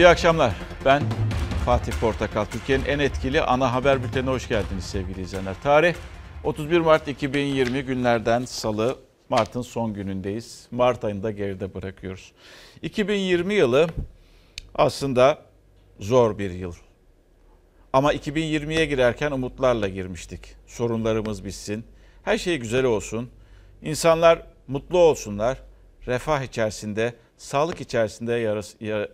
İyi akşamlar. Ben Fatih Portakal. Türkiye'nin en etkili ana haber bültenine hoş geldiniz sevgili izleyenler. Tarih 31 Mart 2020 günlerden salı. Mart'ın son günündeyiz. Mart ayını da geride bırakıyoruz. 2020 yılı aslında zor bir yıl. Ama 2020'ye girerken umutlarla girmiştik. Sorunlarımız bitsin. Her şey güzel olsun. İnsanlar mutlu olsunlar. Refah içerisinde, sağlık içerisinde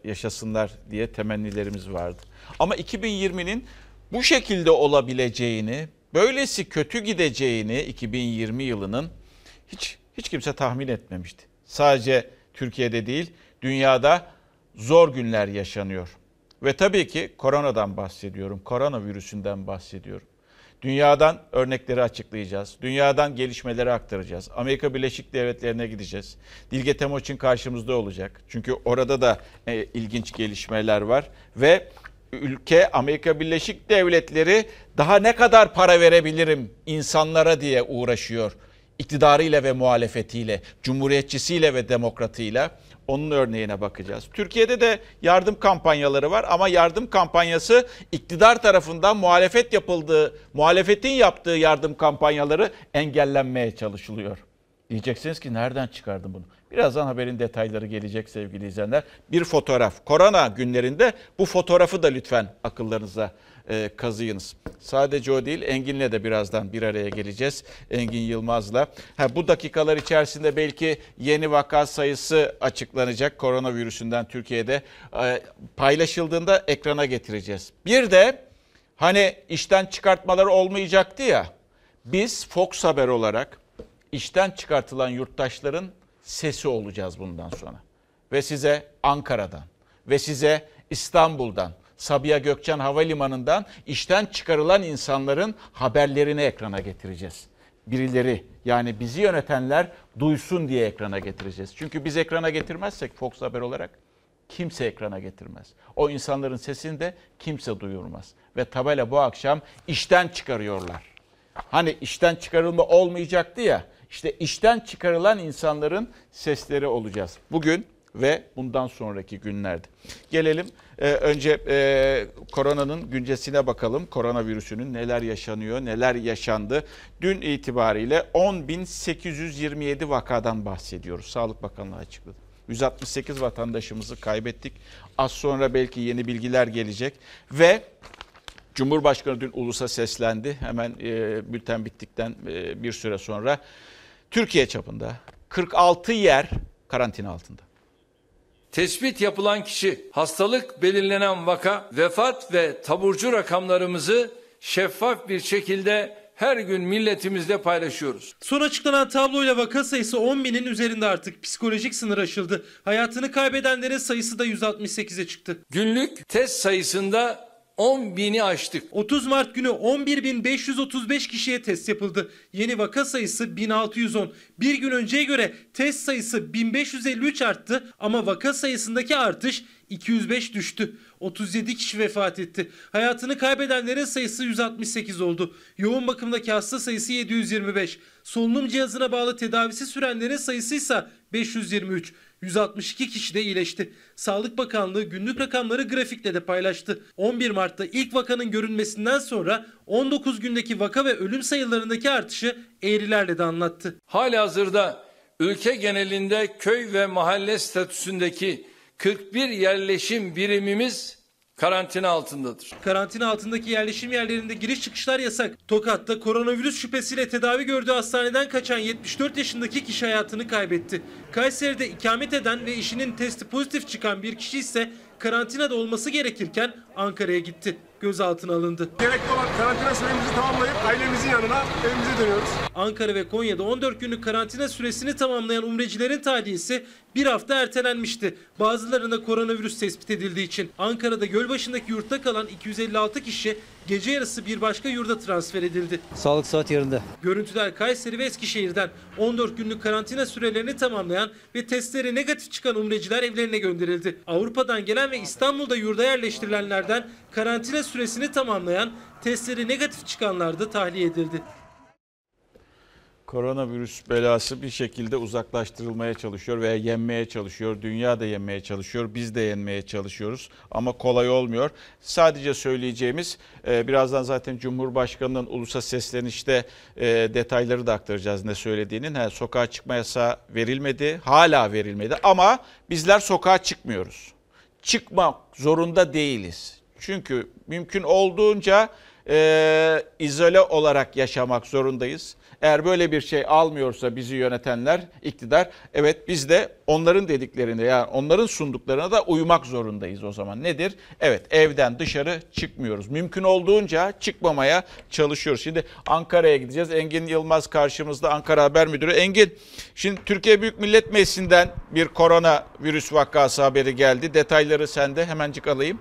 yaşasınlar diye temennilerimiz vardı. Ama 2020'nin bu şekilde olabileceğini, böylesi kötü gideceğini 2020 yılının hiç hiç kimse tahmin etmemişti. Sadece Türkiye'de değil, dünyada zor günler yaşanıyor. Ve tabii ki koronadan bahsediyorum, koronavirüsünden bahsediyorum. Dünyadan örnekleri açıklayacağız. Dünyadan gelişmeleri aktaracağız. Amerika Birleşik Devletleri'ne gideceğiz. Dilge Temoçin karşımızda olacak. Çünkü orada da e, ilginç gelişmeler var. Ve ülke Amerika Birleşik Devletleri daha ne kadar para verebilirim insanlara diye uğraşıyor. İktidarıyla ve muhalefetiyle, cumhuriyetçisiyle ve demokratıyla. Onun örneğine bakacağız. Türkiye'de de yardım kampanyaları var ama yardım kampanyası iktidar tarafından muhalefet yapıldığı, muhalefetin yaptığı yardım kampanyaları engellenmeye çalışılıyor. Diyeceksiniz ki nereden çıkardın bunu? Birazdan haberin detayları gelecek sevgili izleyenler. Bir fotoğraf. Korona günlerinde bu fotoğrafı da lütfen akıllarınıza e, kazıyınız. Sadece o değil Engin'le de birazdan bir araya geleceğiz. Engin Yılmaz'la. Ha, bu dakikalar içerisinde belki yeni vaka sayısı açıklanacak koronavirüsünden Türkiye'de. E, paylaşıldığında ekrana getireceğiz. Bir de hani işten çıkartmaları olmayacaktı ya. Biz Fox Haber olarak işten çıkartılan yurttaşların sesi olacağız bundan sonra. Ve size Ankara'dan ve size İstanbul'dan Sabiha Gökçen Havalimanı'ndan işten çıkarılan insanların haberlerini ekrana getireceğiz. Birileri yani bizi yönetenler duysun diye ekrana getireceğiz. Çünkü biz ekrana getirmezsek Fox Haber olarak kimse ekrana getirmez. O insanların sesini de kimse duyurmaz. Ve tabela bu akşam işten çıkarıyorlar. Hani işten çıkarılma olmayacaktı ya. İşte işten çıkarılan insanların sesleri olacağız. Bugün ve bundan sonraki günlerde. Gelelim e, önce e, koronanın güncesine bakalım. Koronavirüsünün neler yaşanıyor, neler yaşandı. Dün itibariyle 10.827 vakadan bahsediyoruz. Sağlık Bakanlığı açıkladı. 168 vatandaşımızı kaybettik. Az sonra belki yeni bilgiler gelecek ve Cumhurbaşkanı dün ulusa seslendi. Hemen e, bülten bittikten e, bir süre sonra Türkiye çapında 46 yer karantina altında tespit yapılan kişi, hastalık belirlenen vaka, vefat ve taburcu rakamlarımızı şeffaf bir şekilde her gün milletimizle paylaşıyoruz. Son açıklanan tabloyla vaka sayısı 10 binin üzerinde artık psikolojik sınır aşıldı. Hayatını kaybedenlerin sayısı da 168'e çıktı. Günlük test sayısında 10 bini aştık. 30 Mart günü 11.535 kişiye test yapıldı. Yeni vaka sayısı 1610. Bir gün önceye göre test sayısı 1553 arttı ama vaka sayısındaki artış 205 düştü. 37 kişi vefat etti. Hayatını kaybedenlerin sayısı 168 oldu. Yoğun bakımdaki hasta sayısı 725. Solunum cihazına bağlı tedavisi sürenlerin sayısı ise 523. 162 kişi de iyileşti. Sağlık Bakanlığı günlük rakamları grafikle de paylaştı. 11 Mart'ta ilk vakanın görünmesinden sonra 19 gündeki vaka ve ölüm sayılarındaki artışı eğrilerle de anlattı. Hali hazırda ülke genelinde köy ve mahalle statüsündeki 41 yerleşim birimimiz karantina altındadır. Karantina altındaki yerleşim yerlerinde giriş çıkışlar yasak. Tokat'ta koronavirüs şüphesiyle tedavi gördüğü hastaneden kaçan 74 yaşındaki kişi hayatını kaybetti. Kayseri'de ikamet eden ve işinin testi pozitif çıkan bir kişi ise karantinada olması gerekirken Ankara'ya gitti gözaltına alındı. Gerekli olan karantina süremizi tamamlayıp ailemizin yanına evimize dönüyoruz. Ankara ve Konya'da 14 günlük karantina süresini tamamlayan umrecilerin tahliyesi bir hafta ertelenmişti. Bazılarında koronavirüs tespit edildiği için Ankara'da Gölbaşı'ndaki yurtta kalan 256 kişi gece yarısı bir başka yurda transfer edildi. Sağlık saat yerinde. Görüntüler Kayseri ve Eskişehir'den 14 günlük karantina sürelerini tamamlayan ve testleri negatif çıkan umreciler evlerine gönderildi. Avrupa'dan gelen ve İstanbul'da yurda yerleştirilenlerden karantina süresini tamamlayan testleri negatif çıkanlar da tahliye edildi. Koronavirüs belası bir şekilde uzaklaştırılmaya çalışıyor veya yenmeye çalışıyor. Dünya da yenmeye çalışıyor. Biz de yenmeye çalışıyoruz ama kolay olmuyor. Sadece söyleyeceğimiz e, birazdan zaten Cumhurbaşkanı'nın ulusa seslenişte e, detayları da aktaracağız ne söylediğinin. Ha, sokağa çıkma yasağı verilmedi. Hala verilmedi ama bizler sokağa çıkmıyoruz. Çıkmak zorunda değiliz. Çünkü mümkün olduğunca e, izole olarak yaşamak zorundayız. Eğer böyle bir şey almıyorsa bizi yönetenler, iktidar, evet biz de onların dediklerine yani onların sunduklarına da uymak zorundayız o zaman. Nedir? Evet evden dışarı çıkmıyoruz. Mümkün olduğunca çıkmamaya çalışıyoruz. Şimdi Ankara'ya gideceğiz. Engin Yılmaz karşımızda Ankara Haber Müdürü. Engin, şimdi Türkiye Büyük Millet Meclisi'nden bir korona virüs vakası haberi geldi. Detayları sende hemencik alayım.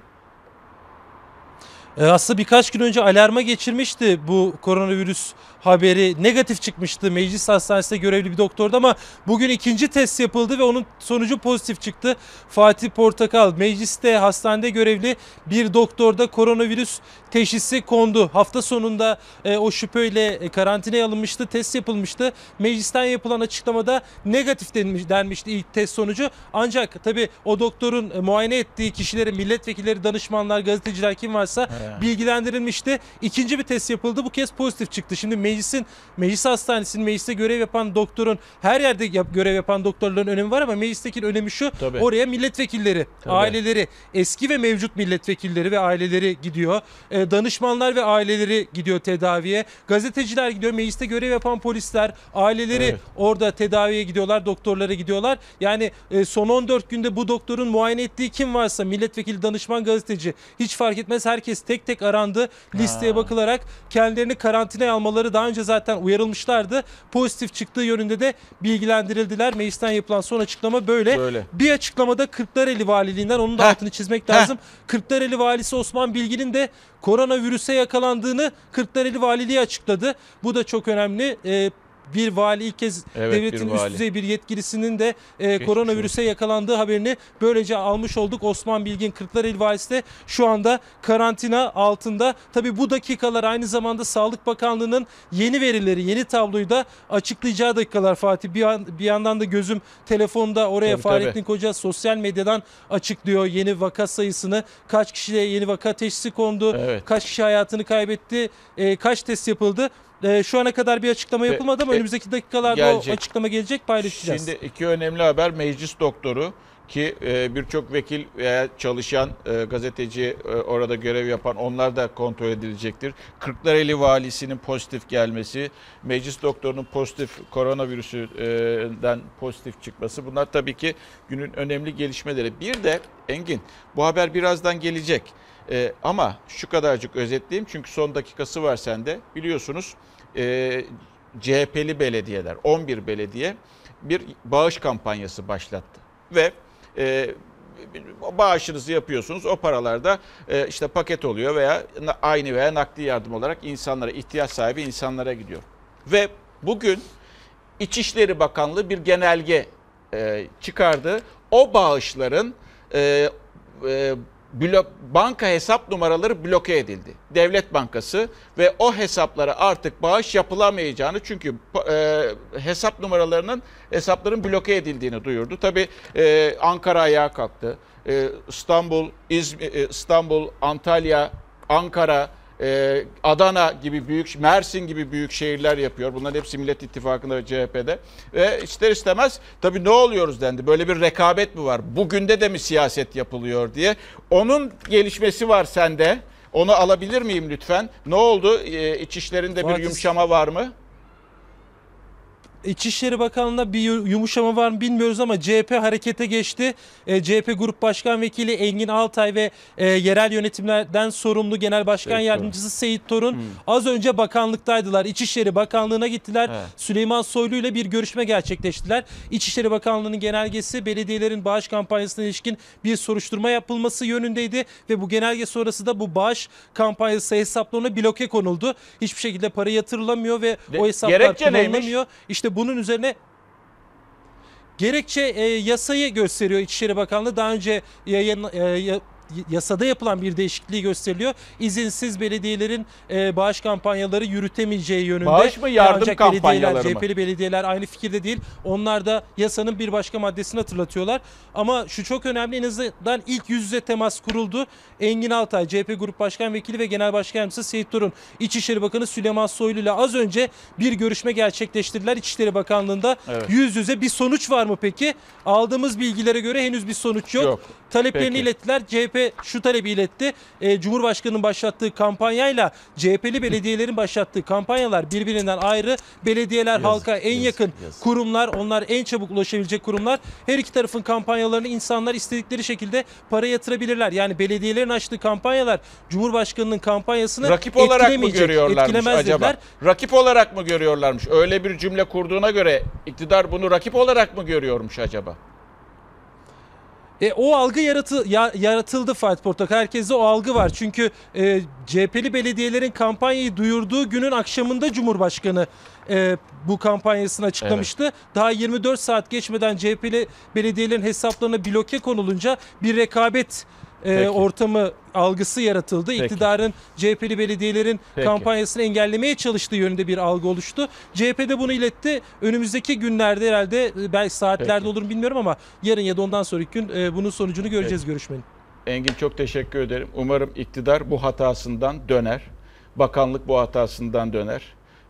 E, Aslında birkaç gün önce alarma geçirmişti bu koronavirüs haberi. Negatif çıkmıştı meclis hastanesinde görevli bir doktordu ama bugün ikinci test yapıldı ve onun sonucu pozitif çıktı. Fatih Portakal mecliste hastanede görevli bir doktorda koronavirüs teşhisi kondu. Hafta sonunda e, o şüpheyle e, karantinaya alınmıştı, test yapılmıştı. Meclisten yapılan açıklamada negatif denmiş, denmişti ilk test sonucu. Ancak tabii o doktorun e, muayene ettiği kişileri, milletvekilleri, danışmanlar, gazeteciler kim varsa bilgilendirilmişti. İkinci bir test yapıldı. Bu kez pozitif çıktı. Şimdi meclisin, meclis hastanesinin mecliste görev yapan doktorun her yerde yap- görev yapan doktorların önemi var ama meclisteki önemi şu. Tabii. Oraya milletvekilleri, Tabii. aileleri, eski ve mevcut milletvekilleri ve aileleri gidiyor. E, danışmanlar ve aileleri gidiyor tedaviye. Gazeteciler gidiyor. Mecliste görev yapan polisler, aileleri Evet. orada tedaviye gidiyorlar, doktorlara gidiyorlar. Yani e, son 14 günde bu doktorun muayene ettiği kim varsa milletvekili, danışman, gazeteci hiç fark etmez. Herkes tek tek arandı. Listeye Ha. bakılarak kendilerini karantinaya almaları daha önce zaten uyarılmışlardı. Pozitif çıktığı yönünde de bilgilendirildiler. Meclisten yapılan son açıklama böyle. Böyle. Bir açıklamada Kırklareli Valiliğinden onun da Heh. altını çizmek Heh. lazım. Kırklareli Valisi Osman Bilgin'in de koronavirüse yakalandığını Kırklareli Valiliği açıkladı. Bu da çok önemli. Ee, bir vali ilk kez Evet, devletin üst düzey bir yetkilisinin de e, koronavirüse yakalandığı haberini böylece almış olduk. Osman Bilgin Kırklareli Valisi de şu anda karantina altında. Tabi bu dakikalar aynı zamanda Sağlık Bakanlığı'nın yeni verileri, yeni tabloyu da açıklayacağı dakikalar Fatih. Bir, an- bir yandan da gözüm telefonda oraya Tabii, Fahrettin tabii. Koca sosyal medyadan açıklıyor yeni vaka sayısını. Kaç kişiye yeni vaka teşhisi kondu, Evet. kaç kişi hayatını kaybetti, e, kaç test yapıldı. E, şu ana kadar bir açıklama yapılmadı ama e, önümüzdeki dakikalarda gelecek. o açıklama gelecek paylaşacağız. Şimdi iki önemli haber meclis doktoru ki e, birçok vekil veya çalışan e, gazeteci e, orada görev yapan onlar da kontrol edilecektir. Kırklareli valisinin pozitif gelmesi, meclis doktorunun pozitif koronavirüsünden pozitif çıkması bunlar tabii ki günün önemli gelişmeleri. Bir de Engin bu haber birazdan gelecek. E, ama şu kadarcık özetleyeyim çünkü son dakikası var sende. Biliyorsunuz e, CHP'li belediyeler 11 belediye bir bağış kampanyası başlattı. Ve e, bağışınızı yapıyorsunuz. O paralar da e, işte paket oluyor veya aynı veya nakdi yardım olarak insanlara, ihtiyaç sahibi insanlara gidiyor. Ve bugün İçişleri Bakanlığı bir genelge e, çıkardı. O bağışların e, e, blo- banka hesap numaraları bloke edildi. Devlet Bankası ve o hesaplara artık bağış yapılamayacağını çünkü e, hesap numaralarının hesapların bloke edildiğini duyurdu. Tabii e, Ankara ayağa kalktı. E, İstanbul, İzmir, e, İstanbul, Antalya, Ankara, e, Adana gibi büyük, Mersin gibi büyük şehirler yapıyor. Bunların hepsi Millet İttifakı'nda ve CHP'de. Ve ister istemez tabii ne oluyoruz dendi. Böyle bir rekabet mi var? Bugün de mi siyaset yapılıyor diye. Onun gelişmesi var sende. Onu alabilir miyim lütfen? Ne oldu? E, İçişlerinde bir yumuşama var mı? İçişleri Bakanlığı'nda bir yu- yumuşama var mı bilmiyoruz ama CHP harekete geçti. E, CHP Grup Başkan Vekili Engin Altay ve e, yerel yönetimlerden sorumlu Genel Başkan Seyit Yardımcısı Seyit Torun az önce bakanlıktaydılar. İçişleri Bakanlığı'na gittiler. Evet. Süleyman Soylu ile bir görüşme gerçekleştiler. İçişleri Bakanlığı'nın genelgesi belediyelerin bağış kampanyasına ilişkin bir soruşturma yapılması yönündeydi ve bu genelge sonrası da bu bağış kampanyası hesaplarına bloke konuldu. Hiçbir şekilde para yatırılamıyor ve De- o hesaplar kullanılamıyor. İşte bunun üzerine Gerekçe e, yasayı gösteriyor İçişleri Bakanlığı. Daha önce yayın, e, yasada yapılan bir değişikliği gösteriliyor. İzinsiz belediyelerin e, bağış kampanyaları yürütemeyeceği yönünde. Bağış mı, yardım Ancak kampanyaları belediyeler, mı? CHP'li belediyeler aynı fikirde değil. Onlar da yasanın bir başka maddesini hatırlatıyorlar. Ama şu çok önemli en azından ilk yüz yüze temas kuruldu. Engin Altay, CHP Grup Başkan Vekili ve Genel Başkan Yardımcısı Seyit Torun, İçişleri Bakanı Süleyman Soylu ile az önce bir görüşme gerçekleştirdiler İçişleri Bakanlığı'nda. Evet. Yüz yüze bir sonuç var mı peki? Aldığımız bilgilere göre henüz bir sonuç yok. Yok. Taleplerini Peki. ilettiler. CHP şu talebi iletti. E, Cumhurbaşkanı'nın başlattığı kampanyayla CHP'li belediyelerin başlattığı kampanyalar birbirinden ayrı. Belediyeler Yazık, halka en yazık, yakın yazık. kurumlar, onlar en çabuk ulaşabilecek kurumlar. Her iki tarafın kampanyalarını insanlar istedikleri şekilde para yatırabilirler. Yani belediyelerin açtığı kampanyalar Cumhurbaşkanı'nın kampanyasını Rakip olarak mı görüyorlarmış acaba? dediler. Rakip olarak mı görüyorlarmış? Öyle bir cümle kurduğuna göre iktidar bunu rakip olarak mı görüyormuş acaba? E, o algı yaratı, ya- yaratıldı Fatih Portakal. Herkeste o algı var. Çünkü e, CHP'li belediyelerin kampanyayı duyurduğu günün akşamında Cumhurbaşkanı e, bu kampanyasını açıklamıştı. Daha 24 saat geçmeden CHP'li belediyelerin hesaplarına bloke konulunca bir rekabet e, Peki. ortamı algısı yaratıldı. Peki. İktidarın CHP'li belediyelerin Peki. kampanyasını engellemeye çalıştığı yönünde bir algı oluştu. CHP de bunu iletti. Önümüzdeki günlerde herhalde e, belki saatlerde Peki. olur mu bilmiyorum ama yarın ya da ondan sonraki gün e, bunun sonucunu göreceğiz görüşmenin. Engin çok teşekkür ederim. Umarım iktidar bu hatasından döner. Bakanlık bu hatasından döner.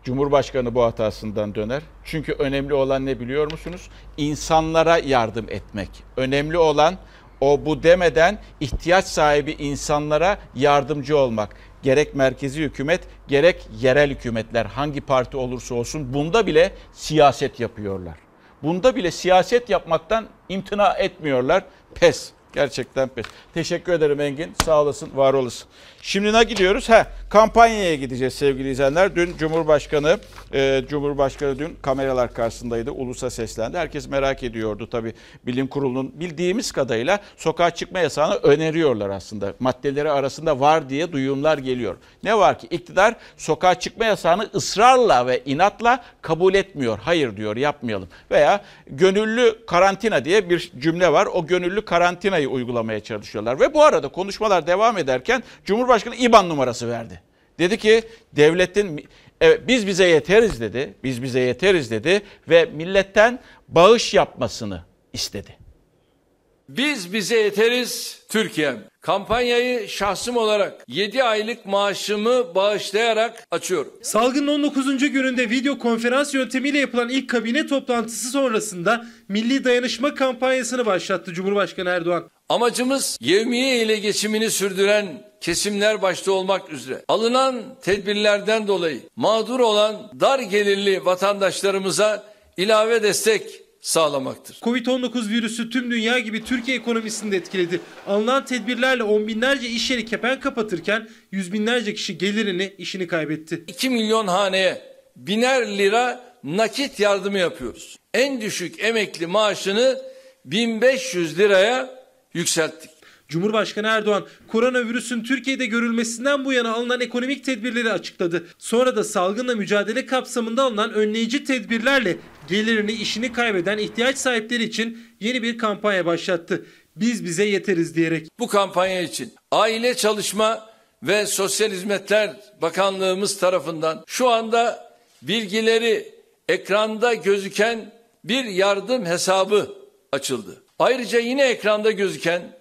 Cumhurbaşkanı bu hatasından döner. Çünkü önemli olan ne biliyor musunuz? İnsanlara yardım etmek. Önemli olan o bu demeden ihtiyaç sahibi insanlara yardımcı olmak. Gerek merkezi hükümet gerek yerel hükümetler hangi parti olursa olsun bunda bile siyaset yapıyorlar. Bunda bile siyaset yapmaktan imtina etmiyorlar. Pes. Gerçekten pes. Teşekkür ederim Engin. Sağ olasın, var olasın. Şimdi ne gidiyoruz? Ha, kampanyaya gideceğiz sevgili izleyenler. Dün Cumhurbaşkanı, e, Cumhurbaşkanı dün kameralar karşısındaydı. Ulusa seslendi. Herkes merak ediyordu tabii. Bilim Kurulu'nun bildiğimiz kadarıyla sokağa çıkma yasağını öneriyorlar aslında. Maddeleri arasında var diye duyumlar geliyor. Ne var ki iktidar sokağa çıkma yasağını ısrarla ve inatla kabul etmiyor. Hayır diyor yapmayalım. Veya gönüllü karantina diye bir cümle var. O gönüllü karantinayı uygulamaya çalışıyorlar. Ve bu arada konuşmalar devam ederken Cumhurbaşkanı IBAN numarası verdi. Dedi ki devletin evet biz bize yeteriz dedi. Biz bize yeteriz dedi ve milletten bağış yapmasını istedi. Biz bize yeteriz Türkiye'm. Kampanyayı şahsım olarak 7 aylık maaşımı bağışlayarak açıyorum. Salgının 19. gününde video konferans yöntemiyle yapılan ilk kabine toplantısı sonrasında Milli Dayanışma kampanyasını başlattı Cumhurbaşkanı Erdoğan. Amacımız yevmiye ile geçimini sürdüren kesimler başta olmak üzere alınan tedbirlerden dolayı mağdur olan dar gelirli vatandaşlarımıza ilave destek sağlamaktır. Covid-19 virüsü tüm dünya gibi Türkiye ekonomisini de etkiledi. Alınan tedbirlerle on binlerce iş yeri kepen kapatırken yüz binlerce kişi gelirini, işini kaybetti. 2 milyon haneye biner lira nakit yardımı yapıyoruz. En düşük emekli maaşını 1500 liraya yükselttik. Cumhurbaşkanı Erdoğan koronavirüsün Türkiye'de görülmesinden bu yana alınan ekonomik tedbirleri açıkladı. Sonra da salgınla mücadele kapsamında alınan önleyici tedbirlerle gelirini işini kaybeden ihtiyaç sahipleri için yeni bir kampanya başlattı. Biz bize yeteriz diyerek. Bu kampanya için Aile Çalışma ve Sosyal Hizmetler Bakanlığımız tarafından şu anda bilgileri ekranda gözüken bir yardım hesabı açıldı. Ayrıca yine ekranda gözüken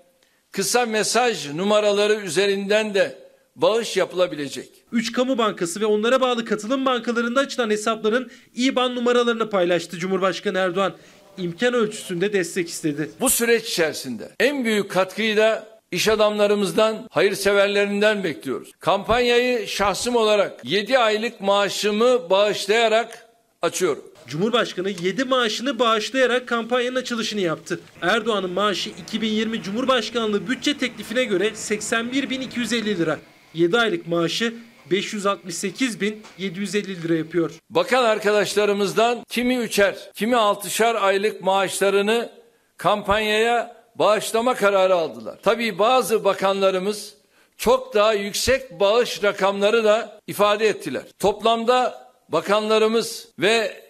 kısa mesaj numaraları üzerinden de bağış yapılabilecek. 3 kamu bankası ve onlara bağlı katılım bankalarında açılan hesapların IBAN numaralarını paylaştı Cumhurbaşkanı Erdoğan. İmkan ölçüsünde destek istedi. Bu süreç içerisinde en büyük katkıyı da iş adamlarımızdan, hayırseverlerinden bekliyoruz. Kampanyayı şahsım olarak 7 aylık maaşımı bağışlayarak açıyorum. Cumhurbaşkanı 7 maaşını bağışlayarak kampanyanın açılışını yaptı. Erdoğan'ın maaşı 2020 Cumhurbaşkanlığı bütçe teklifine göre 81.250 lira. 7 aylık maaşı 568.750 lira yapıyor. Bakan arkadaşlarımızdan kimi üçer, kimi altışar aylık maaşlarını kampanyaya bağışlama kararı aldılar. Tabii bazı bakanlarımız çok daha yüksek bağış rakamları da ifade ettiler. Toplamda bakanlarımız ve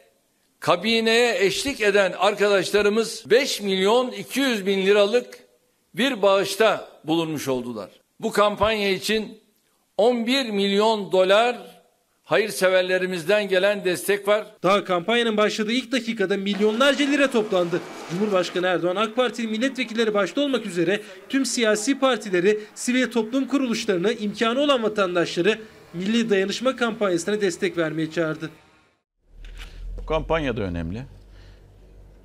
kabineye eşlik eden arkadaşlarımız 5 milyon 200 bin liralık bir bağışta bulunmuş oldular. Bu kampanya için 11 milyon dolar hayırseverlerimizden gelen destek var. Daha kampanyanın başladığı ilk dakikada milyonlarca lira toplandı. Cumhurbaşkanı Erdoğan AK Partili milletvekilleri başta olmak üzere tüm siyasi partileri, sivil toplum kuruluşlarını, imkanı olan vatandaşları Milli Dayanışma kampanyasına destek vermeye çağırdı. Kampanya da önemli.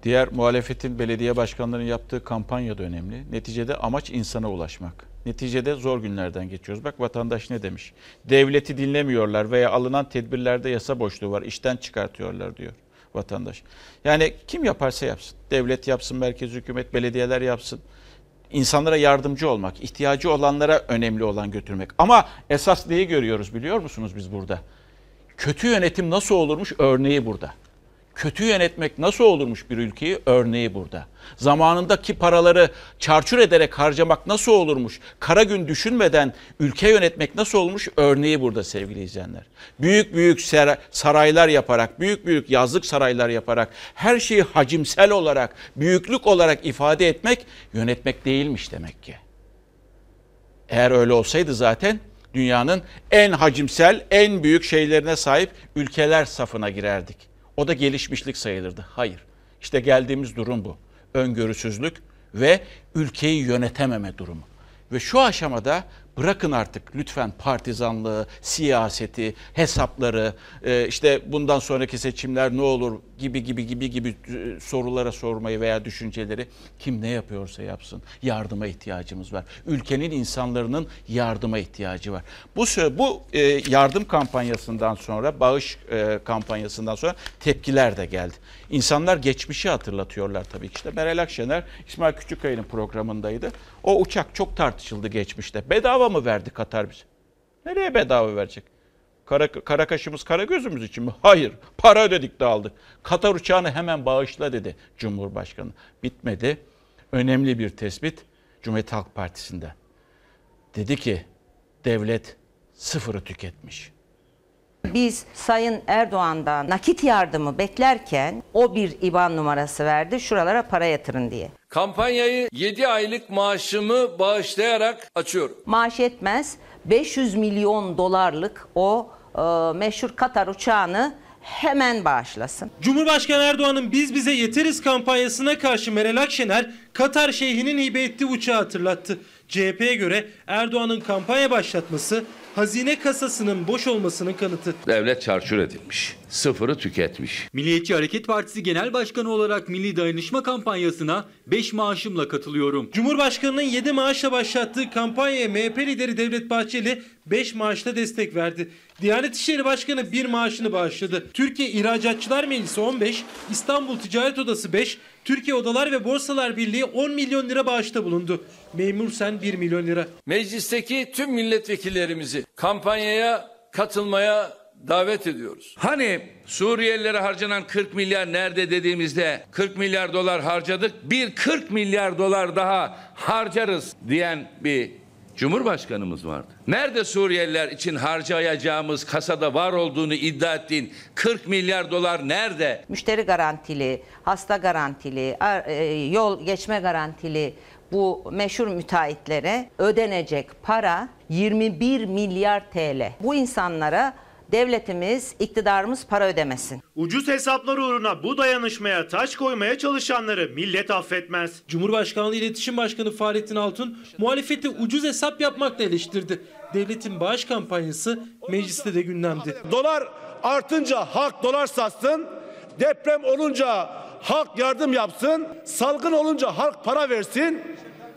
Diğer muhalefetin belediye başkanlarının yaptığı kampanya da önemli. Neticede amaç insana ulaşmak. Neticede zor günlerden geçiyoruz. Bak vatandaş ne demiş? Devleti dinlemiyorlar veya alınan tedbirlerde yasa boşluğu var. işten çıkartıyorlar diyor vatandaş. Yani kim yaparsa yapsın. Devlet yapsın, merkez hükümet, belediyeler yapsın. İnsanlara yardımcı olmak, ihtiyacı olanlara önemli olan götürmek. Ama esas neyi görüyoruz biliyor musunuz biz burada? Kötü yönetim nasıl olurmuş örneği burada. Kötü yönetmek nasıl olurmuş bir ülkeyi örneği burada. Zamanındaki paraları çarçur ederek harcamak nasıl olurmuş? Kara gün düşünmeden ülke yönetmek nasıl olmuş örneği burada sevgili izleyenler. Büyük büyük saraylar yaparak, büyük büyük yazlık saraylar yaparak her şeyi hacimsel olarak, büyüklük olarak ifade etmek yönetmek değilmiş demek ki. Eğer öyle olsaydı zaten dünyanın en hacimsel, en büyük şeylerine sahip ülkeler safına girerdik. O da gelişmişlik sayılırdı. Hayır. İşte geldiğimiz durum bu. Öngörüsüzlük ve ülkeyi yönetememe durumu. Ve şu aşamada bırakın artık lütfen partizanlığı, siyaseti, hesapları, e, işte bundan sonraki seçimler ne olur gibi gibi gibi gibi e, sorulara sormayı veya düşünceleri kim ne yapıyorsa yapsın. Yardıma ihtiyacımız var. Ülkenin insanların yardıma ihtiyacı var. Bu bu e, yardım kampanyasından sonra, bağış kampanyasından sonra tepkiler de geldi. İnsanlar geçmişi hatırlatıyorlar tabii ki. İşte Meral Akşener İsmail Küçükkaya'nın programındaydı. O uçak çok tartışıldı geçmişte. Bedava mı verdi Katar bize? Nereye bedava verecek? Kara, kara kaşımız kara gözümüz için mi? Hayır. Para ödedik de aldık. Katar uçağını hemen bağışla dedi Cumhurbaşkanı. Bitmedi. Önemli bir tespit Cumhuriyet Halk Partisi'nden. Dedi ki devlet sıfırı tüketmiş. Biz Sayın Erdoğan'dan nakit yardımı beklerken o bir IBAN numarası verdi şuralara para yatırın diye. Kampanyayı 7 aylık maaşımı bağışlayarak açıyorum. Maaş yetmez 500 milyon dolarlık o e, meşhur Katar uçağını hemen bağışlasın. Cumhurbaşkanı Erdoğan'ın Biz Bize Yeteriz kampanyasına karşı Meral Akşener, Katar şeyhinin hibe ettiği uçağı hatırlattı. CHP'ye göre Erdoğan'ın kampanya başlatması hazine kasasının boş olmasının kanıtı. Devlet çarçur edilmiş. Sıfırı tüketmiş. Milliyetçi Hareket Partisi Genel Başkanı olarak Milli Dayanışma kampanyasına 5 maaşımla katılıyorum. Cumhurbaşkanının 7 maaşla başlattığı kampanyaya MHP lideri Devlet Bahçeli 5 maaşla destek verdi. Diyanet İşleri Başkanı 1 maaşını bağışladı. Türkiye İhracatçılar Meclisi 15, İstanbul Ticaret Odası 5, Türkiye Odalar ve Borsalar Birliği 10 milyon lira bağışta bulundu. Memur Sen 1 milyon lira. Meclisteki tüm milletvekillerimizi kampanyaya katılmaya davet ediyoruz. Hani Suriyelilere harcanan 40 milyar nerede dediğimizde 40 milyar dolar harcadık. Bir 40 milyar dolar daha harcarız diyen bir Cumhurbaşkanımız vardı. Nerede Suriyeliler için harcayacağımız kasada var olduğunu iddia ettiğin 40 milyar dolar nerede? Müşteri garantili, hasta garantili, ar- e, yol geçme garantili bu meşhur müteahhitlere ödenecek para 21 milyar TL. Bu insanlara devletimiz, iktidarımız para ödemesin. Ucuz hesaplar uğruna bu dayanışmaya taş koymaya çalışanları millet affetmez. Cumhurbaşkanlığı İletişim Başkanı Fahrettin Altun muhalefeti ucuz hesap yapmakla eleştirdi. Devletin bağış kampanyası mecliste de gündemdi. Dolar artınca halk dolar satsın. Deprem olunca halk yardım yapsın. Salgın olunca halk para versin.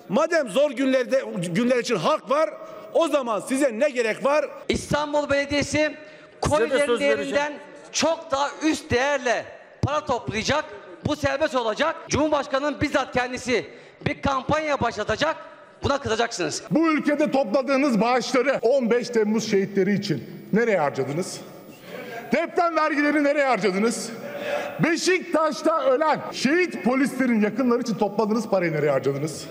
Madem zor günlerde günler için halk var, o zaman size ne gerek var? İstanbul Belediyesi kolilerin değerinden çok daha üst değerle para toplayacak. Bu serbest olacak. Cumhurbaşkanının bizzat kendisi bir kampanya başlatacak. Buna kızacaksınız. Bu ülkede topladığınız bağışları 15 Temmuz şehitleri için nereye harcadınız? Deprem vergileri nereye harcadınız? Beşiktaş'ta ölen şehit polislerin yakınları için topladığınız parayı nereye harcadınız?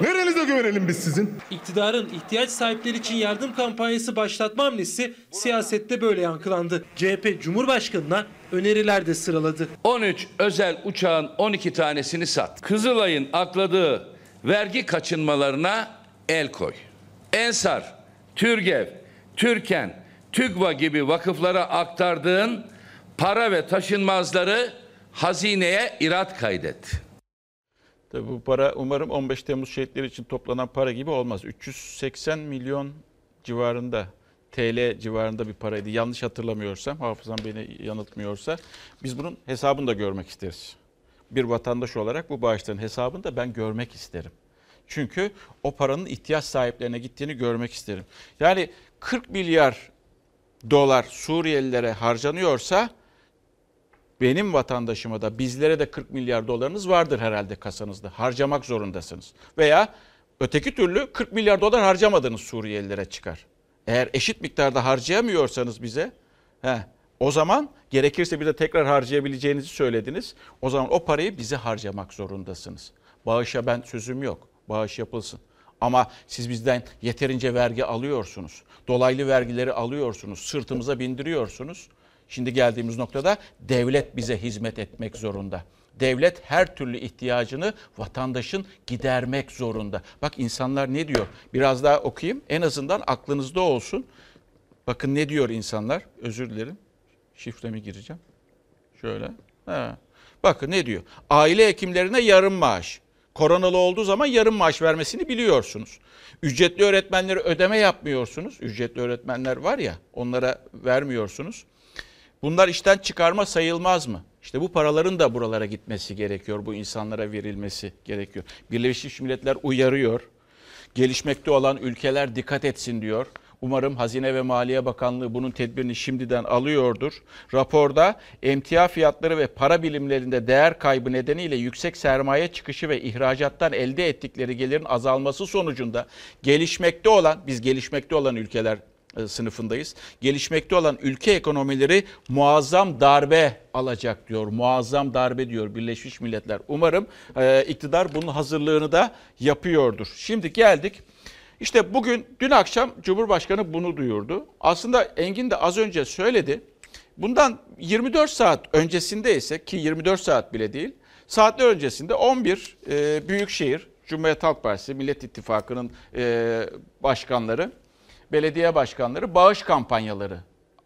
Nerenize güvenelim biz sizin? İktidarın ihtiyaç sahipleri için yardım kampanyası başlatma hamlesi siyasette böyle yankılandı. CHP Cumhurbaşkanı'na öneriler de sıraladı. 13 özel uçağın 12 tanesini sat. Kızılay'ın akladığı vergi kaçınmalarına el koy. Ensar, Türgev, Türken, TÜGVA gibi vakıflara aktardığın para ve taşınmazları hazineye irat kaydet. Tabii bu para umarım 15 Temmuz şehitleri için toplanan para gibi olmaz. 380 milyon civarında TL civarında bir paraydı. Yanlış hatırlamıyorsam, hafızam beni yanıltmıyorsa biz bunun hesabını da görmek isteriz. Bir vatandaş olarak bu bağışların hesabını da ben görmek isterim. Çünkü o paranın ihtiyaç sahiplerine gittiğini görmek isterim. Yani 40 milyar dolar Suriyelilere harcanıyorsa benim vatandaşıma da bizlere de 40 milyar dolarınız vardır herhalde kasanızda. Harcamak zorundasınız. Veya öteki türlü 40 milyar dolar harcamadınız Suriyelilere çıkar. Eğer eşit miktarda harcayamıyorsanız bize he, o zaman gerekirse bir de tekrar harcayabileceğinizi söylediniz. O zaman o parayı bize harcamak zorundasınız. Bağışa ben sözüm yok. Bağış yapılsın. Ama siz bizden yeterince vergi alıyorsunuz. Dolaylı vergileri alıyorsunuz. Sırtımıza bindiriyorsunuz. Şimdi geldiğimiz noktada devlet bize hizmet etmek zorunda. Devlet her türlü ihtiyacını vatandaşın gidermek zorunda. Bak insanlar ne diyor? Biraz daha okuyayım. En azından aklınızda olsun. Bakın ne diyor insanlar? Özür dilerim. Şifremi gireceğim. Şöyle. Ha. Bakın ne diyor? Aile hekimlerine yarım maaş. Koronalı olduğu zaman yarım maaş vermesini biliyorsunuz. Ücretli öğretmenlere ödeme yapmıyorsunuz. Ücretli öğretmenler var ya onlara vermiyorsunuz. Bunlar işten çıkarma sayılmaz mı? İşte bu paraların da buralara gitmesi gerekiyor. Bu insanlara verilmesi gerekiyor. Birleşmiş Milletler uyarıyor. Gelişmekte olan ülkeler dikkat etsin diyor. Umarım Hazine ve Maliye Bakanlığı bunun tedbirini şimdiden alıyordur. Raporda emtia fiyatları ve para bilimlerinde değer kaybı nedeniyle yüksek sermaye çıkışı ve ihracattan elde ettikleri gelirin azalması sonucunda gelişmekte olan, biz gelişmekte olan ülkeler sınıfındayız. Gelişmekte olan ülke ekonomileri muazzam darbe alacak diyor. Muazzam darbe diyor Birleşmiş Milletler. Umarım e, iktidar bunun hazırlığını da yapıyordur. Şimdi geldik. İşte bugün dün akşam Cumhurbaşkanı bunu duyurdu. Aslında Engin de az önce söyledi. Bundan 24 saat öncesinde ise ki 24 saat bile değil. Saatler öncesinde 11 e, büyükşehir Cumhuriyet Halk Partisi Millet İttifakı'nın e, başkanları belediye başkanları bağış kampanyaları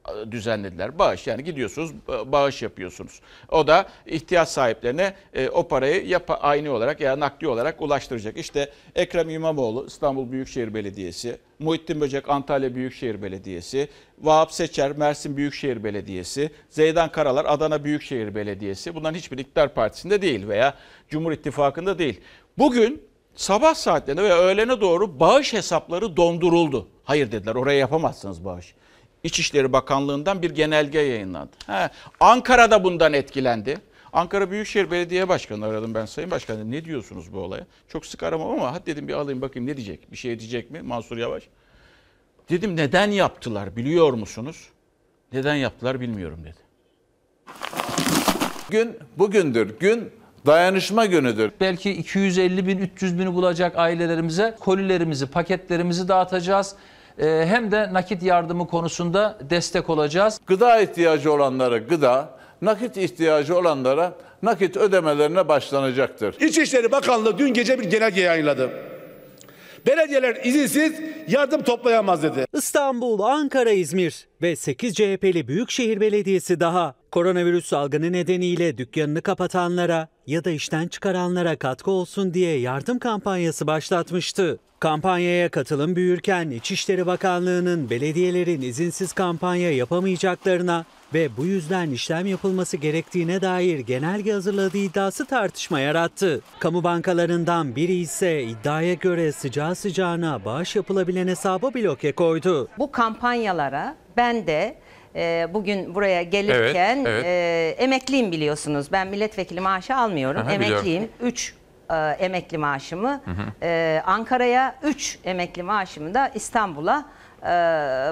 e, düzenlediler. Bağış yani gidiyorsunuz bağış yapıyorsunuz. O da ihtiyaç sahiplerine e, o parayı yap aynı olarak ya nakdi olarak ulaştıracak. İşte Ekrem İmamoğlu İstanbul Büyükşehir Belediyesi, Muhittin Böcek Antalya Büyükşehir Belediyesi, Vahap Seçer Mersin Büyükşehir Belediyesi, Zeydan Karalar Adana Büyükşehir Belediyesi. Bunların hiçbir iktidar partisinde değil veya Cumhur İttifakı'nda değil. Bugün sabah saatlerinde ve öğlene doğru bağış hesapları donduruldu. Hayır dediler oraya yapamazsınız bağış. İçişleri Bakanlığı'ndan bir genelge yayınlandı. He, Ankara'da bundan etkilendi. Ankara Büyükşehir Belediye Başkanı aradım ben Sayın Başkan. Ne diyorsunuz bu olaya? Çok sık aramam ama hadi dedim bir alayım bakayım ne diyecek? Bir şey diyecek mi Mansur Yavaş? Dedim neden yaptılar biliyor musunuz? Neden yaptılar bilmiyorum dedi. Gün bugündür. Gün dayanışma günüdür. Belki 250 bin 300 bini bulacak ailelerimize kolilerimizi paketlerimizi dağıtacağız. Ee, hem de nakit yardımı konusunda destek olacağız. Gıda ihtiyacı olanlara gıda, nakit ihtiyacı olanlara nakit ödemelerine başlanacaktır. İçişleri Bakanlığı dün gece bir genelge yayınladı. Belediyeler izinsiz yardım toplayamaz dedi. İstanbul, Ankara, İzmir ve 8 CHP'li Büyükşehir Belediyesi daha koronavirüs salgını nedeniyle dükkanını kapatanlara ya da işten çıkaranlara katkı olsun diye yardım kampanyası başlatmıştı. Kampanyaya katılım büyürken İçişleri Bakanlığı'nın belediyelerin izinsiz kampanya yapamayacaklarına ve bu yüzden işlem yapılması gerektiğine dair genelge hazırladığı iddiası tartışma yarattı. Kamu bankalarından biri ise iddiaya göre sıcağı sıcağına bağış yapılabilen hesaba bloke koydu. Bu kampanyalara ben de e, bugün buraya gelirken Evet, evet. e, emekliyim biliyorsunuz. Ben milletvekili maaşı almıyorum. Aha. Emekliyim. 3 emekli maaşımı e, Ankara'ya 3 emekli maaşımı da İstanbul'a e,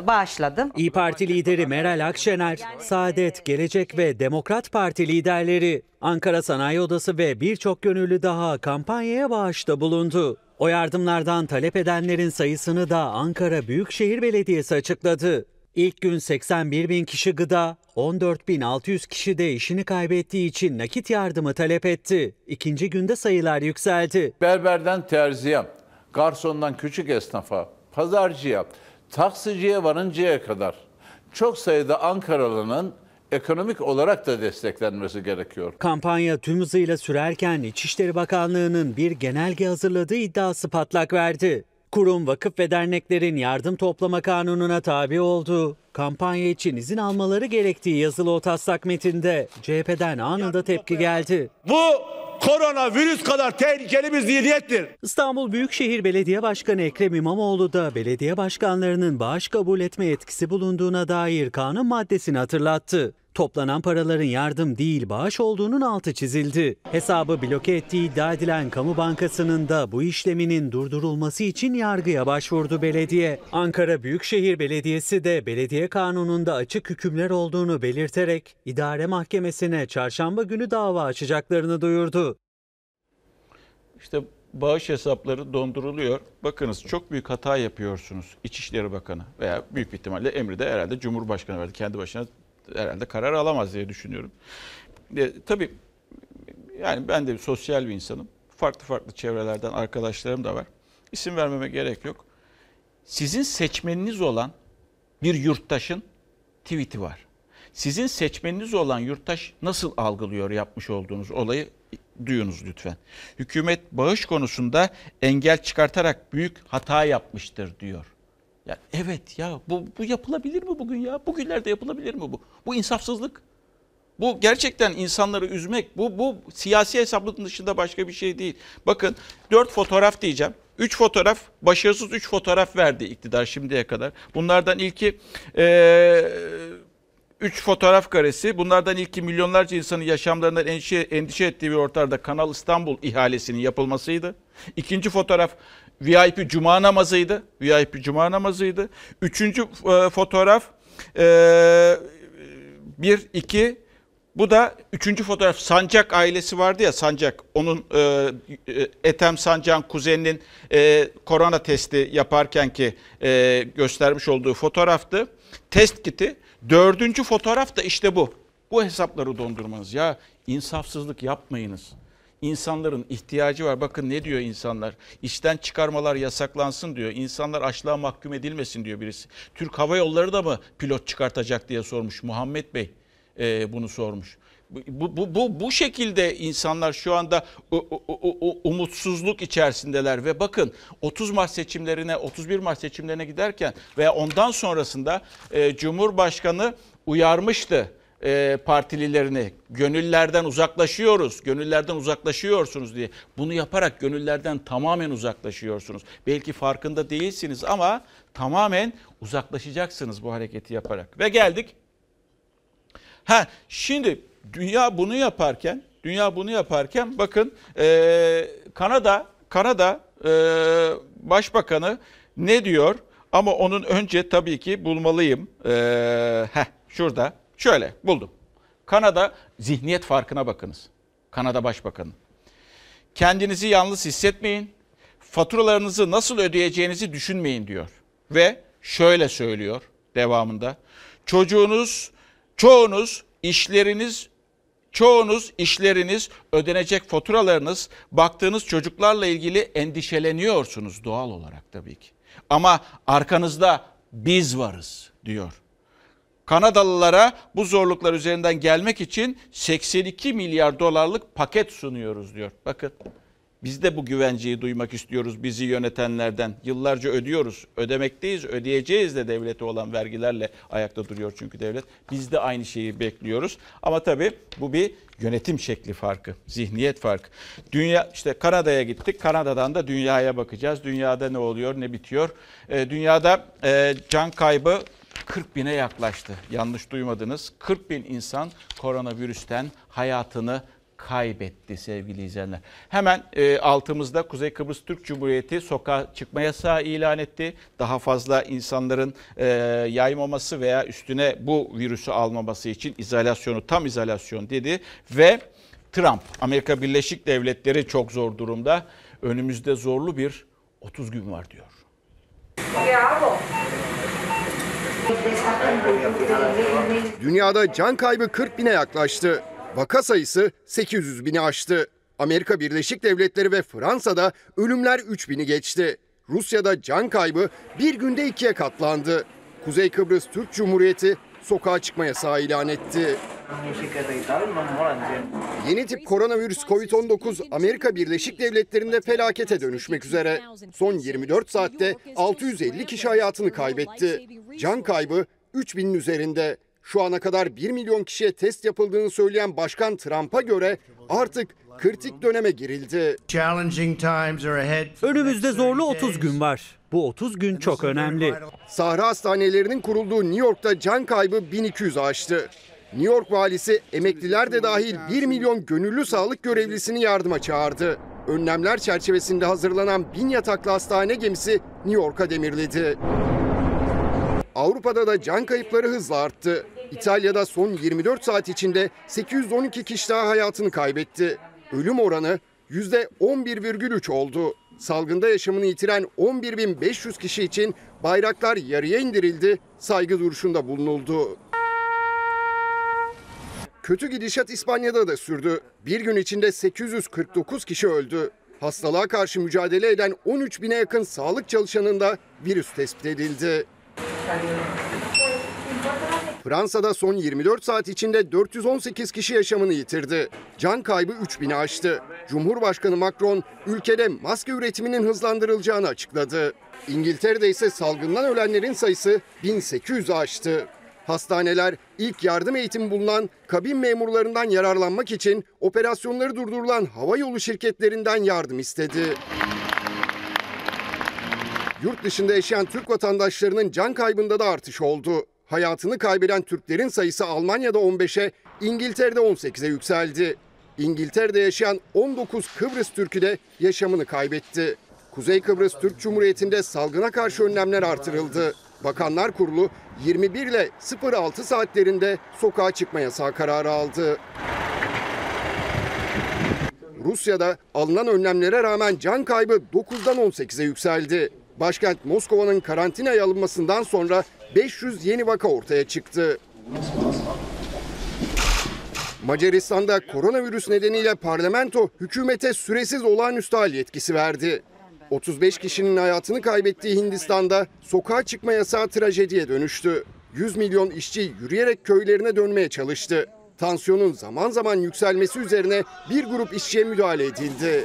bağışladım. İyi Parti lideri Meral Akşener, Saadet, Gelecek ve Demokrat Parti liderleri Ankara Sanayi Odası ve birçok gönüllü daha kampanyaya bağışta bulundu. O yardımlardan talep edenlerin sayısını da Ankara Büyükşehir Belediyesi açıkladı. İlk gün 81 bin kişi gıda, 14.600 kişi de işini kaybettiği için nakit yardımı talep etti. İkinci günde sayılar yükseldi. Berberden terziye, garsondan küçük esnafa, pazarcıya, taksiciye varıncaya kadar çok sayıda Ankaralı'nın ekonomik olarak da desteklenmesi gerekiyor. Kampanya tüm hızıyla sürerken İçişleri Bakanlığı'nın bir genelge hazırladığı iddiası patlak verdi. Kurum, vakıf ve derneklerin yardım toplama kanununa tabi olduğu, kampanya için izin almaları gerektiği yazılı o taslak metinde CHP'den anında tepki geldi. Bu koronavirüs kadar tehlikeli bir zihniyettir. İstanbul Büyükşehir Belediye Başkanı Ekrem İmamoğlu da belediye başkanlarının bağış kabul etme yetkisi bulunduğuna dair kanun maddesini hatırlattı. Toplanan paraların yardım değil bağış olduğunun altı çizildi. Hesabı bloke ettiği iddia edilen Kamu Bankası'nın da bu işleminin durdurulması için yargıya başvurdu belediye. Ankara Büyükşehir Belediyesi de belediye kanununda açık hükümler olduğunu belirterek idare mahkemesine çarşamba günü dava açacaklarını duyurdu. İşte bağış hesapları donduruluyor. Bakınız çok büyük hata yapıyorsunuz İçişleri Bakanı veya büyük ihtimalle emri de herhalde Cumhurbaşkanı verdi. Kendi başına herhalde karar alamaz diye düşünüyorum. E, tabii yani ben de sosyal bir insanım. Farklı farklı çevrelerden arkadaşlarım da var. İsim vermeme gerek yok. Sizin seçmeniniz olan bir yurttaşın tweet'i var. Sizin seçmeniniz olan yurttaş nasıl algılıyor yapmış olduğunuz olayı duyunuz lütfen. Hükümet bağış konusunda engel çıkartarak büyük hata yapmıştır diyor. Ya evet ya bu, bu yapılabilir mi bugün ya? Bugünlerde yapılabilir mi bu? Bu insafsızlık. Bu gerçekten insanları üzmek. Bu, bu siyasi hesapların dışında başka bir şey değil. Bakın dört fotoğraf diyeceğim. Üç fotoğraf, başarısız üç fotoğraf verdi iktidar şimdiye kadar. Bunlardan ilki ee, üç fotoğraf karesi. Bunlardan ilki milyonlarca insanın yaşamlarından endişe, endişe ettiği bir ortamda Kanal İstanbul ihalesinin yapılmasıydı. İkinci fotoğraf VIP cuma namazıydı. VIP cuma namazıydı. Üçüncü e, fotoğraf e, bir, iki, bu da üçüncü fotoğraf Sancak ailesi vardı ya Sancak. Onun e, e, Ethem Sancak'ın kuzeninin e, korona testi yaparken ki e, göstermiş olduğu fotoğraftı. Test kiti. Dördüncü fotoğraf da işte bu. Bu hesapları dondurmanız. Ya insafsızlık yapmayınız. İnsanların ihtiyacı var. Bakın ne diyor insanlar? İşten çıkarmalar yasaklansın diyor. İnsanlar açlığa mahkum edilmesin diyor birisi. Türk Hava Yolları da mı pilot çıkartacak diye sormuş Muhammed Bey e, bunu sormuş. Bu, bu, bu, bu şekilde insanlar şu anda umutsuzluk içerisindeler ve bakın 30 Mart seçimlerine 31 Mart seçimlerine giderken veya ondan sonrasında e, Cumhurbaşkanı uyarmıştı e, partililerini gönüllerden uzaklaşıyoruz, gönüllerden uzaklaşıyorsunuz diye. Bunu yaparak gönüllerden tamamen uzaklaşıyorsunuz. Belki farkında değilsiniz ama tamamen uzaklaşacaksınız bu hareketi yaparak. Ve geldik. Ha şimdi dünya bunu yaparken, dünya bunu yaparken bakın e, Kanada, Kanada e, Başbakanı ne diyor? Ama onun önce tabii ki bulmalıyım. E, heh, şurada. Şöyle buldum. Kanada zihniyet farkına bakınız. Kanada Başbakanı. Kendinizi yalnız hissetmeyin. Faturalarınızı nasıl ödeyeceğinizi düşünmeyin diyor. Ve şöyle söylüyor devamında. Çocuğunuz, çoğunuz işleriniz çoğunuz işleriniz, ödenecek faturalarınız, baktığınız çocuklarla ilgili endişeleniyorsunuz doğal olarak tabii ki. Ama arkanızda biz varız diyor. Kanadalılara bu zorluklar üzerinden gelmek için 82 milyar dolarlık paket sunuyoruz diyor. Bakın biz de bu güvenceyi duymak istiyoruz bizi yönetenlerden. Yıllarca ödüyoruz, ödemekteyiz, ödeyeceğiz de devlete olan vergilerle ayakta duruyor çünkü devlet. Biz de aynı şeyi bekliyoruz. Ama tabii bu bir yönetim şekli farkı, zihniyet farkı. Dünya işte Kanada'ya gittik. Kanada'dan da dünyaya bakacağız. Dünyada ne oluyor, ne bitiyor? Ee, dünyada e, can kaybı 40 bine yaklaştı. Yanlış duymadınız. 40 bin insan koronavirüsten hayatını kaybetti sevgili izleyenler. Hemen e, altımızda Kuzey Kıbrıs Türk Cumhuriyeti sokağa çıkma yasağı ilan etti. Daha fazla insanların e, yaymaması veya üstüne bu virüsü almaması için izolasyonu tam izolasyon dedi ve Trump Amerika Birleşik Devletleri çok zor durumda. Önümüzde zorlu bir 30 gün var diyor. Dünyada can kaybı 40 bine yaklaştı. Vaka sayısı 800 bini aştı. Amerika Birleşik Devletleri ve Fransa'da ölümler 3 bini geçti. Rusya'da can kaybı bir günde ikiye katlandı. Kuzey Kıbrıs Türk Cumhuriyeti sokağa çıkma yasağı ilan etti. Yeni tip koronavirüs COVID-19 Amerika Birleşik Devletleri'nde felakete dönüşmek üzere. Son 24 saatte 650 kişi hayatını kaybetti. Can kaybı 3000'in üzerinde. Şu ana kadar 1 milyon kişiye test yapıldığını söyleyen Başkan Trump'a göre artık kritik döneme girildi. Önümüzde zorlu 30 gün var. Bu 30 gün çok önemli. Sahra hastanelerinin kurulduğu New York'ta can kaybı 1200 aştı. New York valisi emekliler de dahil 1 milyon gönüllü sağlık görevlisini yardıma çağırdı. Önlemler çerçevesinde hazırlanan bin yataklı hastane gemisi New York'a demirledi. Avrupa'da da can kayıpları hızla arttı. İtalya'da son 24 saat içinde 812 kişi daha hayatını kaybetti. Ölüm oranı %11,3 oldu. Salgında yaşamını yitiren 11.500 kişi için bayraklar yarıya indirildi, saygı duruşunda bulunuldu. Kötü gidişat İspanya'da da sürdü. Bir gün içinde 849 kişi öldü. Hastalığa karşı mücadele eden 13 bine yakın sağlık çalışanında virüs tespit edildi. Fransa'da son 24 saat içinde 418 kişi yaşamını yitirdi. Can kaybı 3000'i aştı. Cumhurbaşkanı Macron ülkede maske üretiminin hızlandırılacağını açıkladı. İngiltere'de ise salgından ölenlerin sayısı 1800'ü aştı. Hastaneler ilk yardım eğitimi bulunan kabin memurlarından yararlanmak için operasyonları durdurulan hava yolu şirketlerinden yardım istedi. Yurt dışında yaşayan Türk vatandaşlarının can kaybında da artış oldu. Hayatını kaybeden Türklerin sayısı Almanya'da 15'e, İngiltere'de 18'e yükseldi. İngiltere'de yaşayan 19 Kıbrıs Türk'ü de yaşamını kaybetti. Kuzey Kıbrıs Türk Cumhuriyeti'nde salgına karşı önlemler artırıldı. Bakanlar Kurulu 21 ile 06 saatlerinde sokağa çıkma yasağı kararı aldı. Rusya'da alınan önlemlere rağmen can kaybı 9'dan 18'e yükseldi. Başkent Moskova'nın karantinaya alınmasından sonra 500 yeni vaka ortaya çıktı. Macaristan'da koronavirüs nedeniyle parlamento hükümete süresiz olağanüstü hal yetkisi verdi. 35 kişinin hayatını kaybettiği Hindistan'da sokağa çıkma yasağı trajediye dönüştü. 100 milyon işçi yürüyerek köylerine dönmeye çalıştı. Tansiyonun zaman zaman yükselmesi üzerine bir grup işçiye müdahale edildi.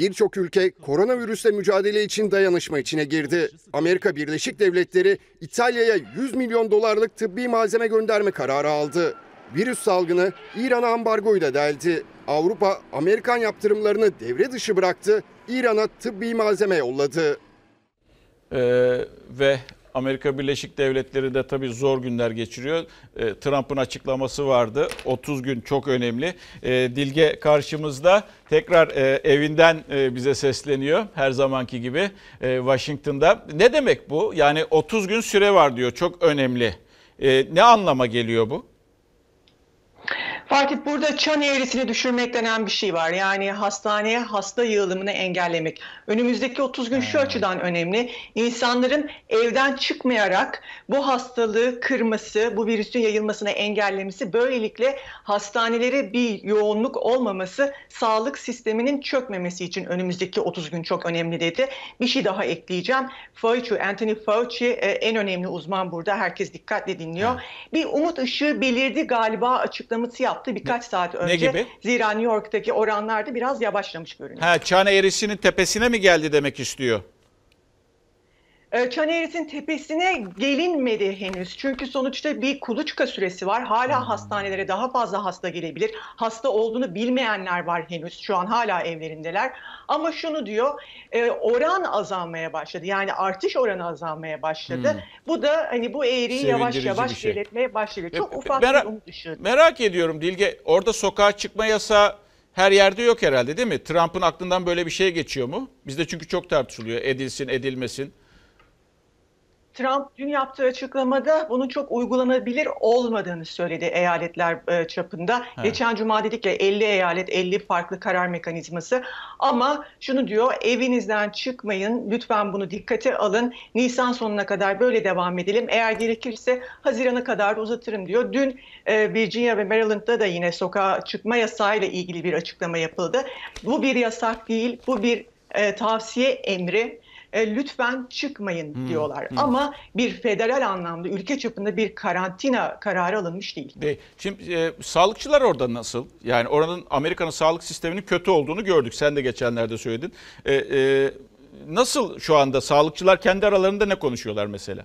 Birçok ülke koronavirüsle mücadele için dayanışma içine girdi. Amerika Birleşik Devletleri İtalya'ya 100 milyon dolarlık tıbbi malzeme gönderme kararı aldı. Virüs salgını İran'a ambargoyla deldi. Avrupa Amerikan yaptırımlarını devre dışı bıraktı. İran'a tıbbi malzeme yolladı. Ee, ve Amerika Birleşik Devletleri de tabii zor günler geçiriyor. Ee, Trump'ın açıklaması vardı. 30 gün çok önemli. Ee, Dilge karşımızda tekrar e, evinden e, bize sesleniyor her zamanki gibi e, Washington'da. Ne demek bu? Yani 30 gün süre var diyor. Çok önemli. E, ne anlama geliyor bu? Fatih burada çan eğrisini düşürmek denen bir şey var. Yani hastaneye hasta yığılımını engellemek. Önümüzdeki 30 gün şu açıdan önemli. İnsanların evden çıkmayarak bu hastalığı kırması, bu virüsün yayılmasını engellemesi, böylelikle hastanelere bir yoğunluk olmaması, sağlık sisteminin çökmemesi için önümüzdeki 30 gün çok önemli dedi. Bir şey daha ekleyeceğim. Fauci, Anthony Fauci e, en önemli uzman burada. Herkes dikkatle dinliyor. Bir umut ışığı belirdi galiba açıklaması yaptı birkaç saat önce. gibi? Zira New York'taki oranlarda biraz yavaşlamış görünüyor. Ha, çan eğrisinin tepesine mi geldi demek istiyor? Ee, Çan eğrisinin tepesine gelinmedi henüz. Çünkü sonuçta bir kuluçka süresi var. Hala hastanelere daha fazla hasta gelebilir. Hasta olduğunu bilmeyenler var henüz. Şu an hala evlerindeler. Ama şunu diyor, e, oran azalmaya başladı. Yani artış oranı azalmaya başladı. Hmm. Bu da hani bu eğriyi yavaş yavaş şey. geriletmeye başlıyor. Çok ufak Merak- bir umut ışığı. Merak ediyorum Dilge. Orada sokağa çıkma yasağı her yerde yok herhalde değil mi? Trump'ın aklından böyle bir şey geçiyor mu? Bizde çünkü çok tartışılıyor. Edilsin, edilmesin. Trump dün yaptığı açıklamada bunun çok uygulanabilir olmadığını söyledi eyaletler e, çapında. Evet. Geçen cuma dedik ya 50 eyalet 50 farklı karar mekanizması ama şunu diyor evinizden çıkmayın lütfen bunu dikkate alın. Nisan sonuna kadar böyle devam edelim. Eğer gerekirse Haziran'a kadar da uzatırım diyor. Dün e, Virginia ve Maryland'da da yine sokağa çıkma yasağıyla ilgili bir açıklama yapıldı. Bu bir yasak değil, bu bir e, tavsiye emri. E, lütfen çıkmayın Hmm, diyorlar. hmm. Ama bir federal anlamda ülke çapında bir karantina kararı alınmış değil. Değil. Şimdi e, sağlıkçılar orada nasıl? Yani oranın Amerika'nın sağlık sisteminin kötü olduğunu gördük. Sen de geçenlerde söyledin. E, e, nasıl şu anda sağlıkçılar kendi aralarında ne konuşuyorlar mesela?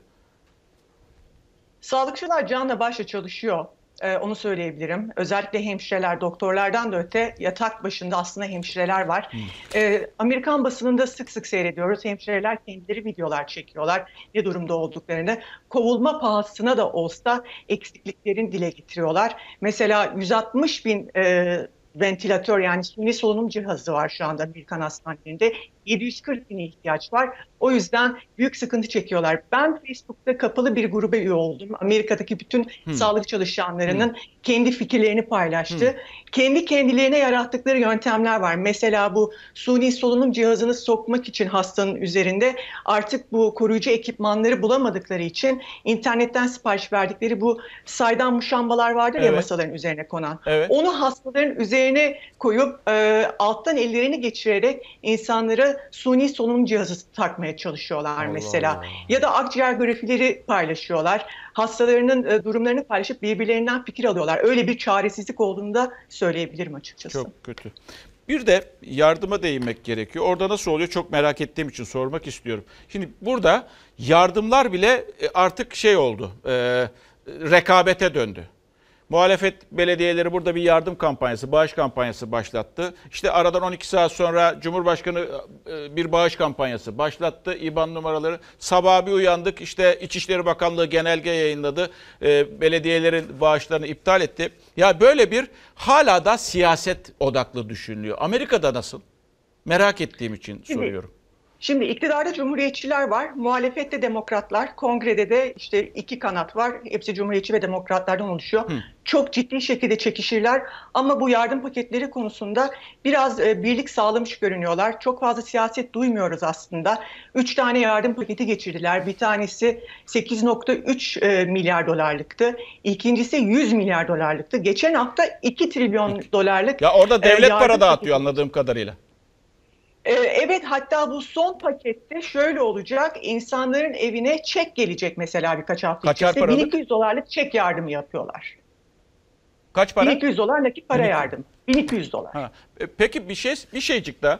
Sağlıkçılar canla başla çalışıyor. Ee, onu söyleyebilirim. Özellikle hemşireler, doktorlardan da öte yatak başında aslında hemşireler var. Ee, Amerikan basınında sık sık seyrediyoruz. Hemşireler kendileri videolar çekiyorlar ne durumda olduklarını. Kovulma pahasına da olsa eksikliklerini dile getiriyorlar. Mesela 160 bin e, ventilatör yani suni solunum cihazı var şu anda Amerikan hastanelerinde. 740 bine ihtiyaç var. O yüzden büyük sıkıntı çekiyorlar. Ben Facebook'ta kapalı bir gruba üye oldum. Amerika'daki bütün Hmm. sağlık çalışanlarının Hmm. kendi fikirlerini paylaştı. Kendi kendilerine yarattıkları yöntemler var. Mesela bu suni solunum cihazını sokmak için hastanın üzerinde artık bu koruyucu ekipmanları bulamadıkları için internetten sipariş verdikleri bu saydam muşambalar vardır ya Evet. masaların üzerine konan. Evet. Onu hastaların üzerine koyup e, alttan ellerini geçirerek insanlara suni solunum cihazı takmaya çalışıyorlar mesela. Allah. Ya da akciğer grafileri paylaşıyorlar. Hastalarının e, durumlarını paylaşıp birbirlerinden fikir alıyorlar. Öyle bir çaresizlik olduğunu da söyleyebilirim açıkçası. Çok kötü. Bir de yardıma değinmek gerekiyor. Orada nasıl oluyor çok merak ettiğim için sormak istiyorum. Şimdi burada yardımlar bile e, artık şey oldu, e, rekabete döndü. Muhalefet belediyeleri burada bir yardım kampanyası, bağış kampanyası başlattı. İşte aradan 12 saat sonra Cumhurbaşkanı e, bir bağış kampanyası başlattı. İBAN numaraları. Sabah bir uyandık işte İçişleri Bakanlığı genelge yayınladı. E, Belediyelerin bağışlarını iptal etti. Ya böyle bir hala da siyaset odaklı düşünülüyor. Amerika'da nasıl? Merak ettiğim için Şimdi- soruyorum. Şimdi iktidarda cumhuriyetçiler var, muhalefette demokratlar, kongrede de işte iki kanat var. Hepsi cumhuriyetçi ve demokratlardan oluşuyor. Çok ciddi şekilde çekişirler ama bu yardım paketleri konusunda biraz e, birlik sağlamış görünüyorlar. Çok fazla siyaset duymuyoruz aslında. Üç tane yardım paketi geçirdiler. Bir tanesi 8.3 e, milyar dolarlıktı. İkincisi 100 milyar dolarlıktı. Geçen hafta 2 trilyon dolarlık Ya orada e, devlet yardım para dağıtıyor paketi. anladığım kadarıyla. Ee, Evet hatta bu son pakette şöyle olacak. İnsanların evine çek gelecek mesela birkaç hafta Kaçar içerisinde. paralık? 1200 dolarlık çek yardımı yapıyorlar. Kaç para? 1200 dolar nakit para 1200. yardım. 1200 dolar. Ha. E, Peki bir şey bir şeycik daha.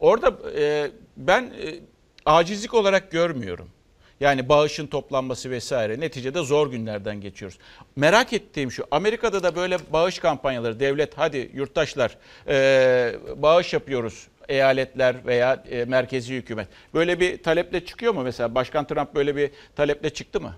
Orada e, ben e, acizlik olarak görmüyorum. Yani bağışın toplanması vesaire. Neticede zor günlerden geçiyoruz. Merak ettiğim şu. Amerika'da da böyle bağış kampanyaları devlet hadi yurttaşlar e, bağış yapıyoruz eyaletler veya e, merkezi hükümet. Böyle bir taleple çıkıyor mu mesela? Başkan Trump böyle bir taleple çıktı mı?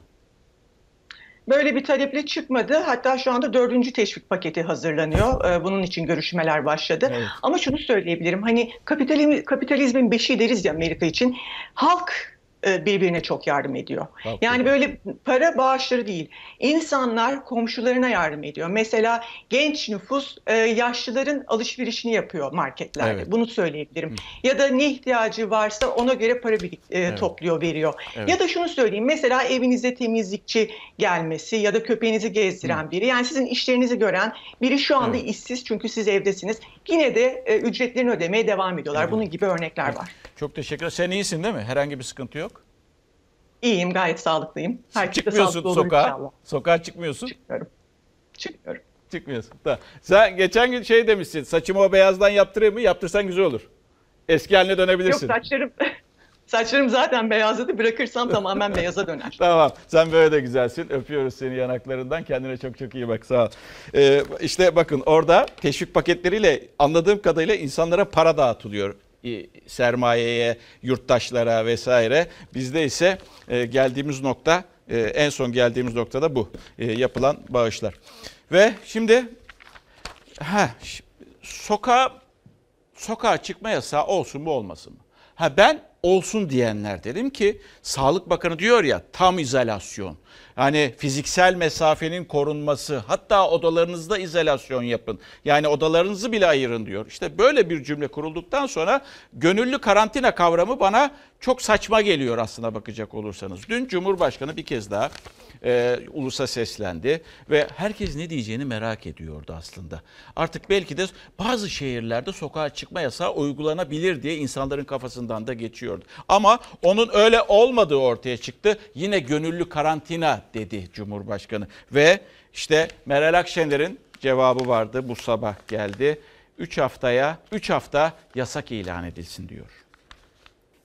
Böyle bir taleple çıkmadı. Hatta şu anda dördüncü teşvik paketi hazırlanıyor. Ee, Bunun için görüşmeler başladı. Ama şunu söyleyebilirim. Hani kapitalizm, kapitalizmin beşiği deriz ya Amerika için. Halk birbirine çok yardım ediyor. Yani böyle para bağışları değil. İnsanlar komşularına yardım ediyor. Mesela genç nüfus e, yaşlıların alışverişini yapıyor marketlerde. Evet. Bunu söyleyebilirim. Ya da ne ihtiyacı varsa ona göre para birik, e, Evet. topluyor, veriyor. Evet. Ya da şunu söyleyeyim. Mesela evinize temizlikçi gelmesi ya da köpeğinizi gezdiren biri. Yani sizin işlerinizi gören biri şu anda Evet. işsiz çünkü siz evdesiniz. Yine de e, ücretlerini ödemeye devam ediyorlar. Evet. Bunun gibi örnekler var. Çok teşekkürler. Sen iyisin değil mi? Herhangi bir sıkıntı yok. İyiyim, gayet sağlıklıyım. Herkes de Çıkmıyorsun sokağa. inşallah. Sokağa çıkmıyorsun. Çıkmıyorum. Çıkmıyorum. Çıkmıyorsun. Tamam. Sen geçen gün şey demişsin. Saçımı o beyazdan yaptırayım mı? Yaptırsan güzel olur. Eski haline Yok dönebilirsin. saçlarım saçlarım zaten beyazladı. Bırakırsam tamamen beyaza döner. Tamam. Sen böyle de güzelsin. Öpüyoruz seni yanaklarından. Kendine çok çok iyi bak. Sağ ol. Ee, işte bakın orada teşvik paketleriyle anladığım kadarıyla insanlara para dağıtılıyor. Sermayeye, yurttaşlara vesaire. Bizde ise e, geldiğimiz nokta e, en son geldiğimiz noktada bu. E, yapılan bağışlar. Ve şimdi ha sokağa sokağa çıkma yasağı olsun mu olmasın mı? Ha ben olsun diyenler dedim ki Sağlık Bakanı diyor ya tam izolasyon. Yani fiziksel mesafenin korunması hatta odalarınızda izolasyon yapın. Yani odalarınızı bile ayırın diyor. İşte böyle bir cümle kurulduktan sonra gönüllü karantina kavramı bana çok saçma geliyor aslına bakacak olursanız. Dün Cumhurbaşkanı bir kez daha e, ulusa seslendi ve herkes ne diyeceğini merak ediyordu aslında. Artık belki de bazı şehirlerde sokağa çıkma yasağı uygulanabilir diye insanların kafasından da geçiyordu. Ama onun öyle olmadığı ortaya çıktı. Yine gönüllü karantina dedi Cumhurbaşkanı ve işte Meral Akşener'in cevabı vardı bu sabah geldi. 3 haftaya 3 hafta yasak ilan edilsin diyor.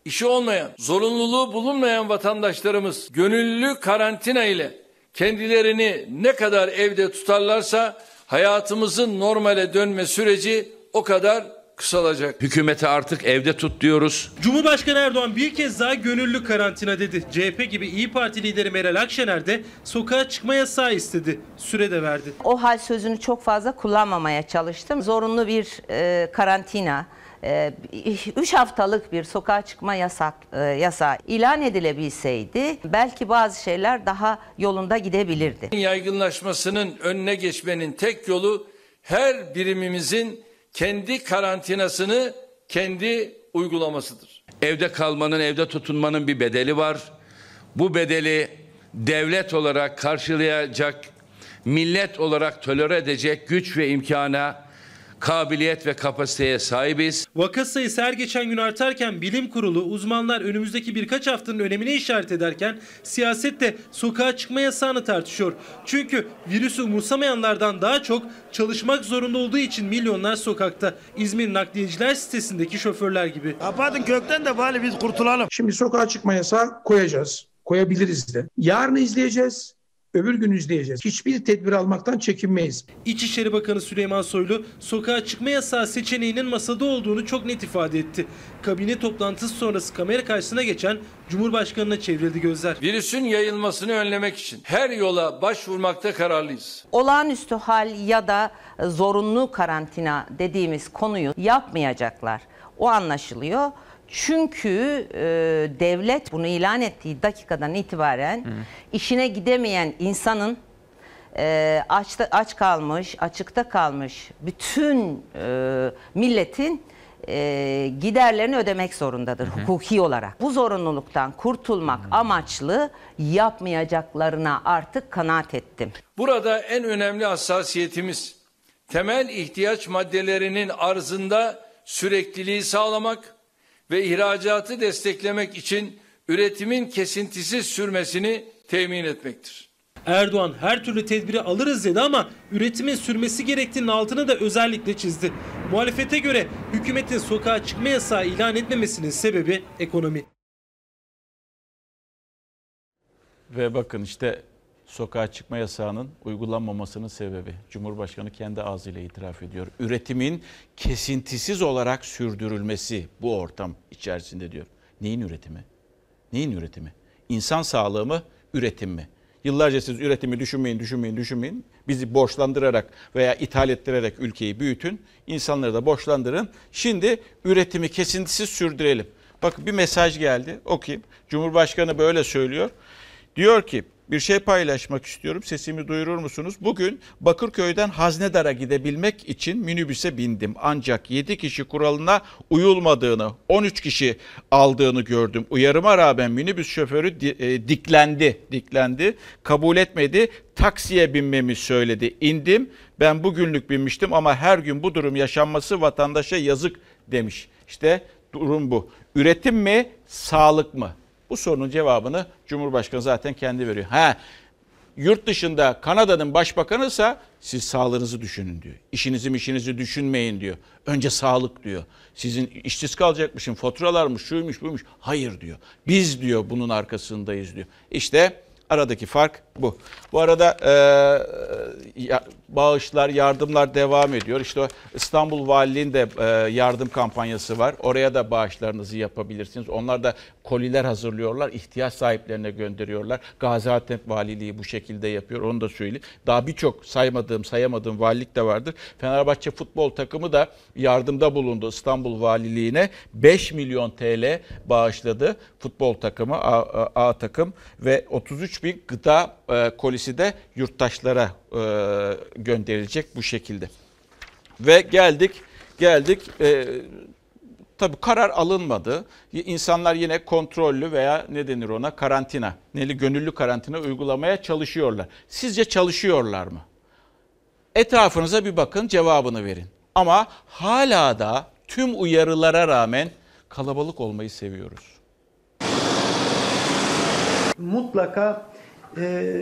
İşi olmayan, zorunluluğu bulunmayan vatandaşlarımız gönüllü karantina ile kendilerini ne kadar evde tutarlarsa hayatımızın normale dönme süreci o kadar kısalacak. Hükümete artık evde tut diyoruz. Cumhurbaşkanı Erdoğan bir kez daha gönüllü karantina dedi. CHP gibi İyi Parti lideri Meral Akşener de sokağa çıkma yasağı istedi. Süre de verdi. O hal sözünü çok fazla kullanmamaya çalıştım. Zorunlu bir e, karantina, 3 haftalık bir sokağa çıkma yasak e, yasağı ilan edilebilseydi belki bazı şeyler daha yolunda gidebilirdi. Yaygınlaşmasının önüne geçmenin tek yolu her birimimizin kendi karantinasını kendi uygulamasıdır. Evde kalmanın, evde tutunmanın bir bedeli var. Bu bedeli devlet olarak karşılayacak, millet olarak tolere edecek güç ve imkana kabiliyet ve kapasiteye sahibiz. Vaka sayısı her geçen gün artarken bilim kurulu uzmanlar önümüzdeki birkaç haftanın önemine işaret ederken siyaset de sokağa çıkma yasağını tartışıyor. Çünkü virüsü umursamayanlardan daha çok çalışmak zorunda olduğu için milyonlar sokakta. İzmir nakliyeciler sitesindeki şoförler gibi. Kapatın kökten de bari biz kurtulalım. Şimdi sokağa çıkma yasağı koyacağız. Koyabiliriz de. Yarın izleyeceğiz. Öbür gün izleyeceğiz. Hiçbir tedbir almaktan çekinmeyiz. İçişleri Bakanı Süleyman Soylu sokağa çıkma yasağı seçeneğinin masada olduğunu çok net ifade etti. Kabine toplantısı sonrası kamera karşısına geçen Cumhurbaşkanı'na çevrildi gözler. Virüsün yayılmasını önlemek için her yola başvurmakta kararlıyız. Olağanüstü hal ya da zorunlu karantina dediğimiz konuyu yapmayacaklar. O anlaşılıyor. Çünkü e, devlet bunu ilan ettiği dakikadan itibaren Hı. işine gidemeyen insanın e, açta, aç kalmış, açıkta kalmış bütün e, milletin e, giderlerini ödemek zorundadır hı hı. hukuki olarak. Bu zorunluluktan kurtulmak hı. amaçlı yapmayacaklarına artık kanaat ettim. Burada en önemli hassasiyetimiz temel ihtiyaç maddelerinin arzında sürekliliği sağlamak ve ihracatı desteklemek için üretimin kesintisiz sürmesini temin etmektir. Erdoğan her türlü tedbiri alırız dedi ama üretimin sürmesi gerektiğinin altını da özellikle çizdi. Muhalefete göre hükümetin sokağa çıkma yasağı ilan etmemesinin sebebi ekonomi. Ve bakın işte sokağa çıkma yasağının uygulanmamasının sebebi. Cumhurbaşkanı kendi ağzıyla itiraf ediyor. Üretimin kesintisiz olarak sürdürülmesi bu ortam içerisinde diyor. Neyin üretimi? Neyin üretimi? İnsan sağlığı mı, üretim mi? Yıllarca siz üretimi düşünmeyin, düşünmeyin, düşünmeyin. Bizi borçlandırarak veya ithal ettirerek ülkeyi büyütün. İnsanları da borçlandırın. Şimdi üretimi kesintisiz sürdürelim. Bakın bir mesaj geldi okuyayım. Cumhurbaşkanı böyle söylüyor. Diyor ki bir şey paylaşmak istiyorum. Sesimi duyurur musunuz? Bugün Bakırköy'den Haznedar'a gidebilmek için minibüse bindim. Ancak 7 kişi kuralına uyulmadığını, 13 kişi aldığını gördüm. Uyarıma rağmen minibüs şoförü e, diklendi, diklendi. Kabul etmedi. Taksiye binmemi söyledi. İndim. Ben bugünlük binmiştim ama her gün bu durum yaşanması vatandaşa yazık demiş. İşte durum bu. Üretim mi, sağlık mı? Bu sorunun cevabını Cumhurbaşkanı zaten kendi veriyor. Ha, yurt dışında Kanada'nın başbakanıysa siz sağlığınızı düşünün diyor. İşinizi işinizi düşünmeyin diyor. Önce sağlık diyor. Sizin işsiz kalacakmışın faturalarmış şuymuş buymuş. Hayır diyor. Biz diyor bunun arkasındayız diyor. İşte aradaki fark Bu. Bu arada e, ya- bağışlar, yardımlar devam ediyor. İşte İstanbul Valiliği'nde e, yardım kampanyası var. Oraya da bağışlarınızı yapabilirsiniz. Onlar da koliler hazırlıyorlar. ihtiyaç sahiplerine gönderiyorlar. Gaziantep Valiliği bu şekilde yapıyor. Onu da söyleyeyim. Daha birçok saymadığım, sayamadığım valilik de vardır. Fenerbahçe futbol takımı da yardımda bulundu İstanbul Valiliğine. 5 milyon TL bağışladı futbol takımı, A, A- A takım ve 33 bin gıda e, kolisi de yurttaşlara e, gönderilecek bu şekilde. Ve geldik, geldik. E, tabii karar alınmadı. İnsanlar yine kontrollü veya ne denir ona karantina, neli gönüllü karantina uygulamaya çalışıyorlar. Sizce çalışıyorlar mı? Etrafınıza bir bakın, cevabını verin. Ama hala da tüm uyarılara rağmen kalabalık olmayı seviyoruz. mutlaka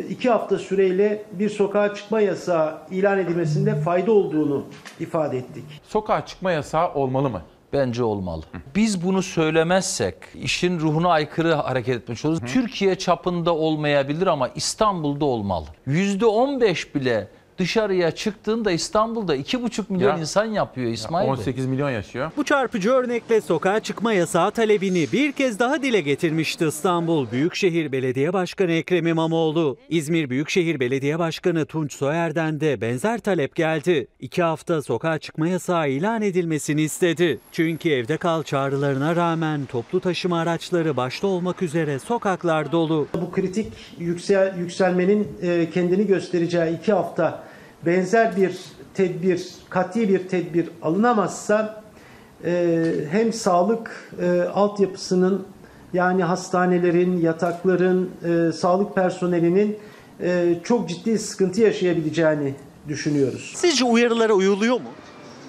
iki hafta süreyle bir sokağa çıkma yasağı ilan edilmesinde fayda olduğunu ifade ettik. Sokağa çıkma yasağı olmalı mı? Bence olmalı. Biz bunu söylemezsek işin ruhuna aykırı hareket etmiş oluruz. Türkiye çapında olmayabilir ama İstanbul'da olmalı. %15 bile dışarıya çıktığında İstanbul'da 2,5 milyon Ya. insan yapıyor İsmail Bey. 18 milyon yaşıyor. Bu çarpıcı örnekle sokağa çıkma yasağı talebini bir kez daha dile getirmişti İstanbul Büyükşehir Belediye Başkanı Ekrem İmamoğlu. İzmir Büyükşehir Belediye Başkanı Tunç Soyer'den de benzer talep geldi. İki hafta sokağa çıkma yasağı ilan edilmesini istedi. Çünkü evde kal çağrılarına rağmen toplu taşıma araçları başta olmak üzere sokaklar dolu. Bu kritik yüksel, yükselmenin e, kendini göstereceği iki hafta benzer bir tedbir, kat'i bir tedbir alınamazsa e, hem sağlık e, altyapısının yani hastanelerin, yatakların, e, sağlık personelinin e, çok ciddi sıkıntı yaşayabileceğini düşünüyoruz. Sizce uyarılara uyuluyor mu?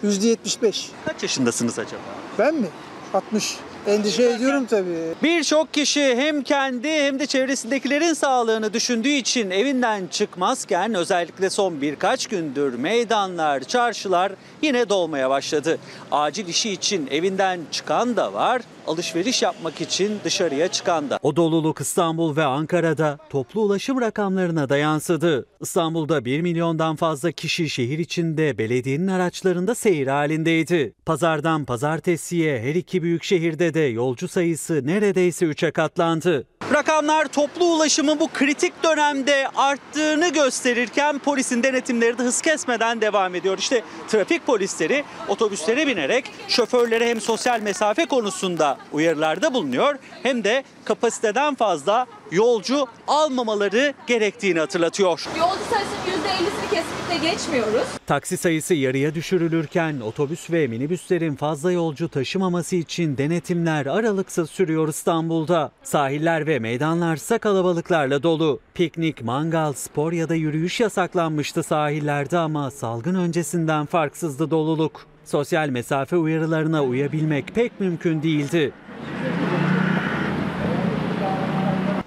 %75. Kaç yaşındasınız acaba? Ben mi? 60. Endişe ediyorum tabii. Birçok kişi hem kendi hem de çevresindekilerin sağlığını düşündüğü için evinden çıkmazken özellikle son birkaç gündür meydanlar, çarşılar yine dolmaya başladı. Acil işi için evinden çıkan da var, alışveriş yapmak için dışarıya çıkan da. O doluluk İstanbul ve Ankara'da toplu ulaşım rakamlarına da yansıdı. İstanbul'da 1 milyondan fazla kişi şehir içinde belediyenin araçlarında seyir halindeydi. Pazardan pazartesiye her iki büyük şehirde de yolcu sayısı neredeyse 3'e katlandı. Rakamlar toplu ulaşımın bu kritik dönemde arttığını gösterirken polisin denetimleri de hız kesmeden devam ediyor. İşte trafik polisleri otobüslere binerek şoförlere hem sosyal mesafe konusunda uyarılarda bulunuyor hem de kapasiteden fazla yolcu almamaları gerektiğini hatırlatıyor. Yolcu sayısının %50'sini kesinlikle geçmiyoruz. Taksi sayısı yarıya düşürülürken otobüs ve minibüslerin fazla yolcu taşımaması için denetimler aralıksız sürüyor İstanbul'da. Sahiller ve meydanlarsa kalabalıklarla dolu. Piknik, mangal, spor ya da yürüyüş yasaklanmıştı sahillerde ama salgın öncesinden farksızdı doluluk. Sosyal mesafe uyarılarına uyabilmek pek mümkün değildi.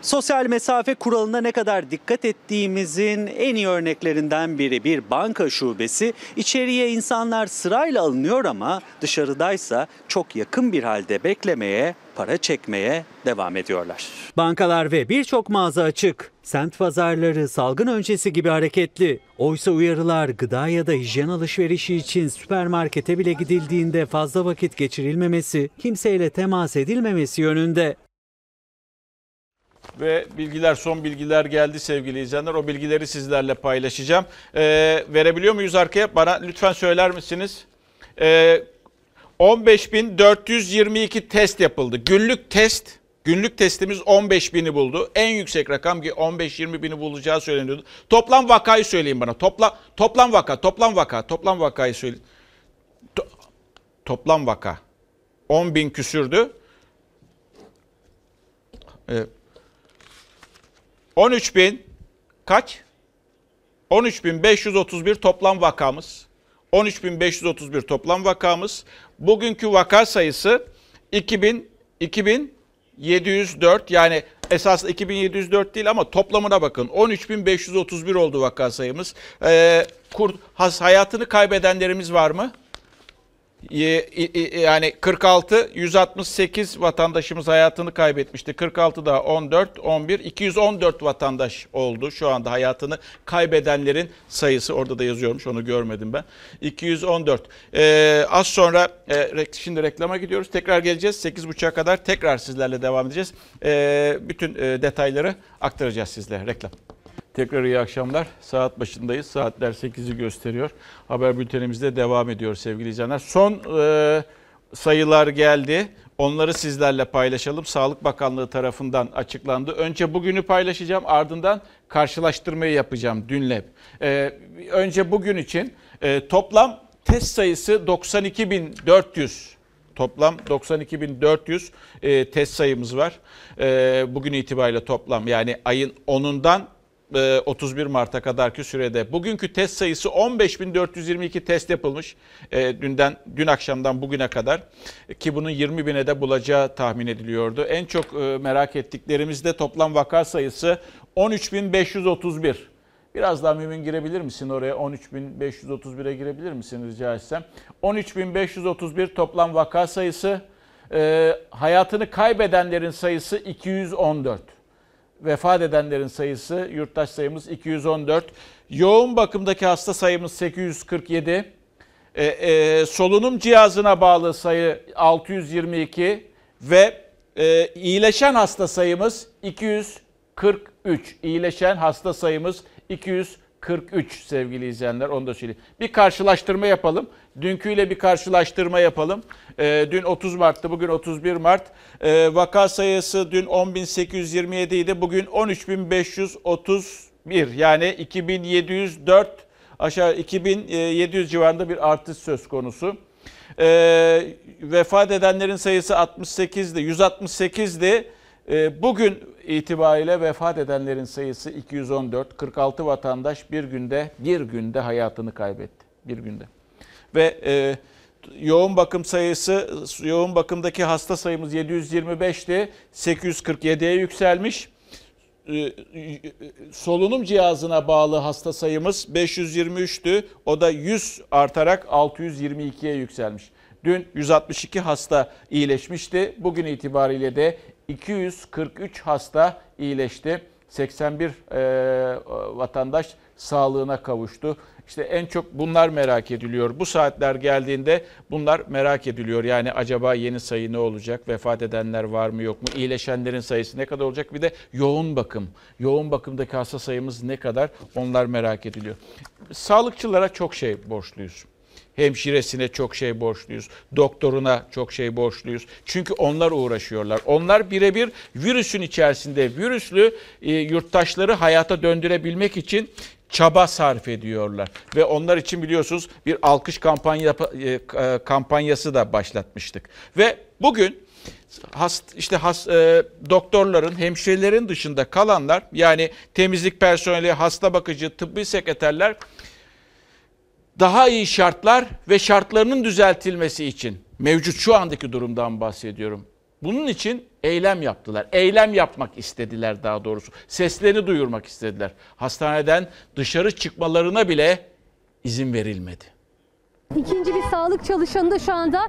Sosyal mesafe kuralına ne kadar dikkat ettiğimizin en iyi örneklerinden biri bir banka şubesi. İçeriye insanlar sırayla alınıyor ama dışarıdaysa çok yakın bir halde beklemeye, para çekmeye devam ediyorlar. Bankalar ve birçok mağaza açık. Semt pazarları salgın öncesi gibi hareketli. Oysa uyarılar gıda ya da hijyen alışverişi için süpermarkete bile gidildiğinde fazla vakit geçirilmemesi, kimseyle temas edilmemesi yönünde. Ve bilgiler, son bilgiler geldi sevgili izleyenler. O bilgileri sizlerle paylaşacağım. Ee, verebiliyor muyuz arkaya? Bana lütfen söyler misiniz? Ee, 15.422 test yapıldı. Günlük test, günlük testimiz 15 bini buldu. En yüksek rakam ki 15-20 bini bulacağı söyleniyordu. Toplam vakayı söyleyin bana. Topla, toplam vaka, toplam vaka, toplam vakayı söyleyin. To- toplam vaka. 10 bin küsürdü. Evet. 13 bin kaç? 13.531 toplam vakamız. 13.531 toplam vakamız. Bugünkü vaka sayısı 2000 2704 yani esas 2704 değil ama toplamına bakın. 13.531 oldu vaka sayımız. Ee, kur, has, hayatını kaybedenlerimiz var mı? Yani 46 168 vatandaşımız hayatını kaybetmişti. 46 daha 14 11 214 vatandaş oldu şu anda hayatını kaybedenlerin sayısı orada da yazıyormuş onu görmedim ben. 214. Ee, az sonra e, şimdi reklama gidiyoruz. Tekrar geleceğiz. 8.30'a kadar tekrar sizlerle devam edeceğiz. Ee, bütün e, detayları aktaracağız sizlere. Reklam. Tekrar iyi akşamlar. Saat başındayız. Saatler 8'i gösteriyor. Haber bültenimizde devam ediyor sevgili izleyenler. Son e, sayılar geldi. Onları sizlerle paylaşalım. Sağlık Bakanlığı tarafından açıklandı. Önce bugünü paylaşacağım ardından karşılaştırmayı yapacağım dünle. E, önce bugün için e, toplam test sayısı 92.400. Toplam 92.400 e, test sayımız var. E, bugün itibariyle toplam yani ayın 10'undan 31 e, Mart'a kadarki sürede. Bugünkü test sayısı 15.422 test yapılmış. E, dünden dün akşamdan bugüne kadar ki bunun 20 bine de bulacağı tahmin ediliyordu. En çok e, merak ettiklerimizde toplam vaka sayısı 13.531. Biraz daha mümin girebilir misin oraya? 13.531'e girebilir misin rica etsem? 13.531 toplam vaka sayısı. E, hayatını kaybedenlerin sayısı 214 vefat edenlerin sayısı, yurttaş sayımız 214. Yoğun bakımdaki hasta sayımız 847. E, e, solunum cihazına bağlı sayı 622 ve e, iyileşen hasta sayımız 243. İyileşen hasta sayımız 243 sevgili izleyenler onu da söyleyeyim. Bir karşılaştırma yapalım. Dünküyle bir karşılaştırma yapalım. E, dün 30 Mart'tı, bugün 31 Mart. E, vaka sayısı dün 10.827 idi, bugün 13.531. Yani 2704 aşağı 2700 civarında bir artış söz konusu. E, vefat edenlerin sayısı 68'di, 168'di. E, bugün itibariyle vefat edenlerin sayısı 214. 46 vatandaş bir günde bir günde hayatını kaybetti. Bir günde ve e, yoğun bakım sayısı, yoğun bakımdaki hasta sayımız 725'ti, 847'ye yükselmiş. E, solunum cihazına bağlı hasta sayımız 523'tü. O da 100 artarak 622'ye yükselmiş. Dün 162 hasta iyileşmişti. Bugün itibariyle de 243 hasta iyileşti. 81 e, vatandaş sağlığına kavuştu. İşte en çok bunlar merak ediliyor. Bu saatler geldiğinde bunlar merak ediliyor. Yani acaba yeni sayı ne olacak? Vefat edenler var mı yok mu? İyileşenlerin sayısı ne kadar olacak? Bir de yoğun bakım. Yoğun bakımdaki hasta sayımız ne kadar? Onlar merak ediliyor. Sağlıkçılara çok şey borçluyuz hemşiresine çok şey borçluyuz. Doktoruna çok şey borçluyuz. Çünkü onlar uğraşıyorlar. Onlar birebir virüsün içerisinde virüslü e, yurttaşları hayata döndürebilmek için çaba sarf ediyorlar. Ve onlar için biliyorsunuz bir alkış kampanya, e, kampanyası da başlatmıştık. Ve bugün hast, işte has, e, doktorların, hemşirelerin dışında kalanlar yani temizlik personeli, hasta bakıcı, tıbbi sekreterler daha iyi şartlar ve şartlarının düzeltilmesi için mevcut şu andaki durumdan bahsediyorum. Bunun için eylem yaptılar. Eylem yapmak istediler daha doğrusu. Seslerini duyurmak istediler. Hastaneden dışarı çıkmalarına bile izin verilmedi. İkinci bir sağlık çalışanı da şu anda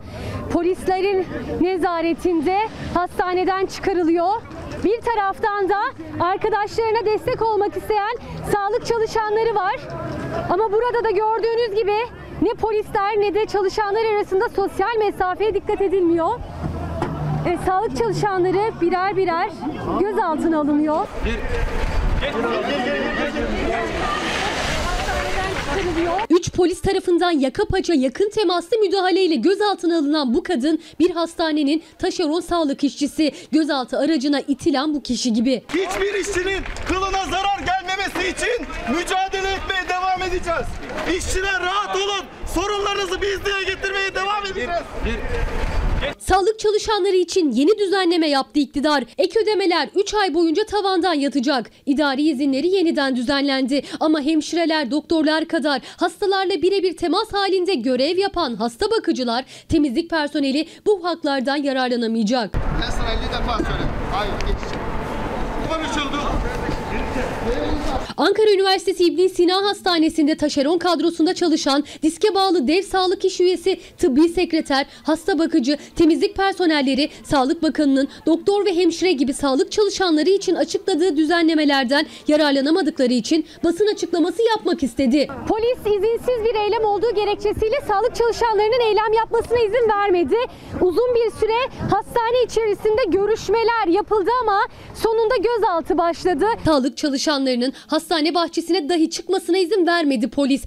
polislerin nezaretinde hastaneden çıkarılıyor. Bir taraftan da arkadaşlarına destek olmak isteyen sağlık çalışanları var. Ama burada da gördüğünüz gibi ne polisler ne de çalışanlar arasında sosyal mesafeye dikkat edilmiyor. Evet, sağlık çalışanları birer birer gözaltına alınıyor. Üç polis tarafından yaka paça yakın temaslı müdahaleyle gözaltına alınan bu kadın bir hastanenin taşeron sağlık işçisi. Gözaltı aracına itilen bu kişi gibi. Hiçbir işçinin kılına zarar gelmemesi için mücadele etmeye devam edeceğiz. İşçiler rahat olun. Sorunlarınızı biz dile getirmeye devam edeceğiz. Bir, bir. Sağlık çalışanları için yeni düzenleme yaptı iktidar. Ek ödemeler 3 ay boyunca tavandan yatacak. İdari izinleri yeniden düzenlendi. Ama hemşireler, doktorlar kadar hastalarla birebir temas halinde görev yapan hasta bakıcılar, temizlik personeli bu haklardan yararlanamayacak. Ben sana 50 defa söyledim. Hayır geçeceğim. Konuşuldu. Ankara Üniversitesi İbn Sina Hastanesi'nde taşeron kadrosunda çalışan diske bağlı dev sağlık iş üyesi, tıbbi sekreter, hasta bakıcı, temizlik personelleri, Sağlık Bakanı'nın doktor ve hemşire gibi sağlık çalışanları için açıkladığı düzenlemelerden yararlanamadıkları için basın açıklaması yapmak istedi. Polis izinsiz bir eylem olduğu gerekçesiyle sağlık çalışanlarının eylem yapmasına izin vermedi. Uzun bir süre hastane içerisinde görüşmeler yapıldı ama sonunda gözaltı başladı. Sağlık çalışanlarının hastane bahçesine dahi çıkmasına izin vermedi polis.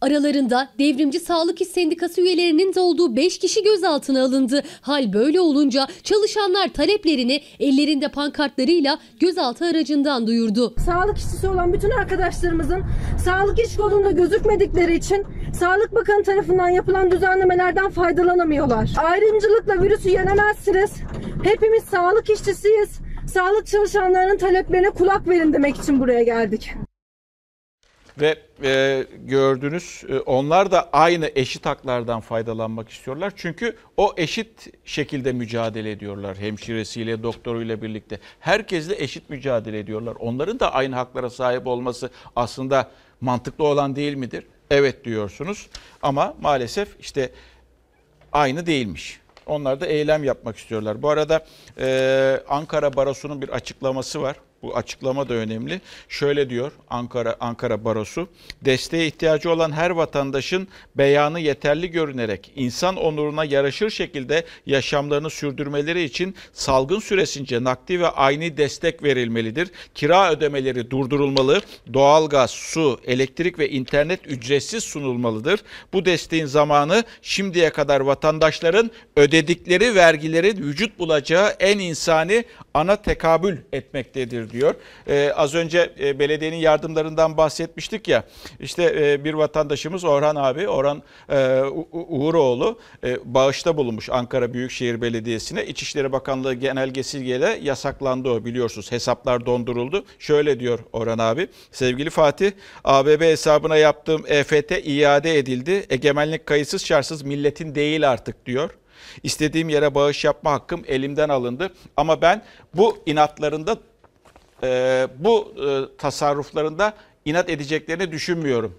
Aralarında Devrimci Sağlık İş Sendikası üyelerinin de olduğu 5 kişi gözaltına alındı. Hal böyle olunca çalışanlar taleplerini ellerinde pankartlarıyla gözaltı aracından duyurdu. Sağlık işçisi olan bütün arkadaşlarımızın sağlık iş kolunda gözükmedikleri için Sağlık Bakanı tarafından yapılan düzenlemelerden faydalanamıyorlar. Ayrımcılıkla virüsü yenemezsiniz. Hepimiz sağlık işçisiyiz. Sağlık çalışanlarının taleplerine kulak verin demek için buraya geldik. Ve e, gördünüz e, onlar da aynı eşit haklardan faydalanmak istiyorlar. Çünkü o eşit şekilde mücadele ediyorlar hemşiresiyle, doktoruyla birlikte. Herkesle eşit mücadele ediyorlar. Onların da aynı haklara sahip olması aslında mantıklı olan değil midir? Evet diyorsunuz ama maalesef işte aynı değilmiş. Onlar da eylem yapmak istiyorlar. Bu arada e, Ankara Barosu'nun bir açıklaması var. Bu açıklama da önemli. Şöyle diyor Ankara Ankara Barosu. Desteğe ihtiyacı olan her vatandaşın beyanı yeterli görünerek insan onuruna yaraşır şekilde yaşamlarını sürdürmeleri için salgın süresince nakdi ve aynı destek verilmelidir. Kira ödemeleri durdurulmalı. Doğalgaz, su, elektrik ve internet ücretsiz sunulmalıdır. Bu desteğin zamanı şimdiye kadar vatandaşların ödedikleri vergilerin vücut bulacağı en insani ana tekabül etmektedir diyor. Ee, az önce e, belediyenin yardımlarından bahsetmiştik ya. İşte e, bir vatandaşımız Orhan abi, Orhan e, Uğuroğlu e, bağışta bulunmuş Ankara Büyükşehir Belediyesi'ne. İçişleri Bakanlığı genelgesiyle yasaklandı o biliyorsunuz. Hesaplar donduruldu. Şöyle diyor Orhan abi. Sevgili Fatih, ABB hesabına yaptığım EFT iade edildi. Egemenlik kayıtsız şartsız milletin değil artık diyor. İstediğim yere bağış yapma hakkım elimden alındı. Ama ben bu inatlarında, e, bu e, tasarruflarında inat edeceklerini düşünmüyorum.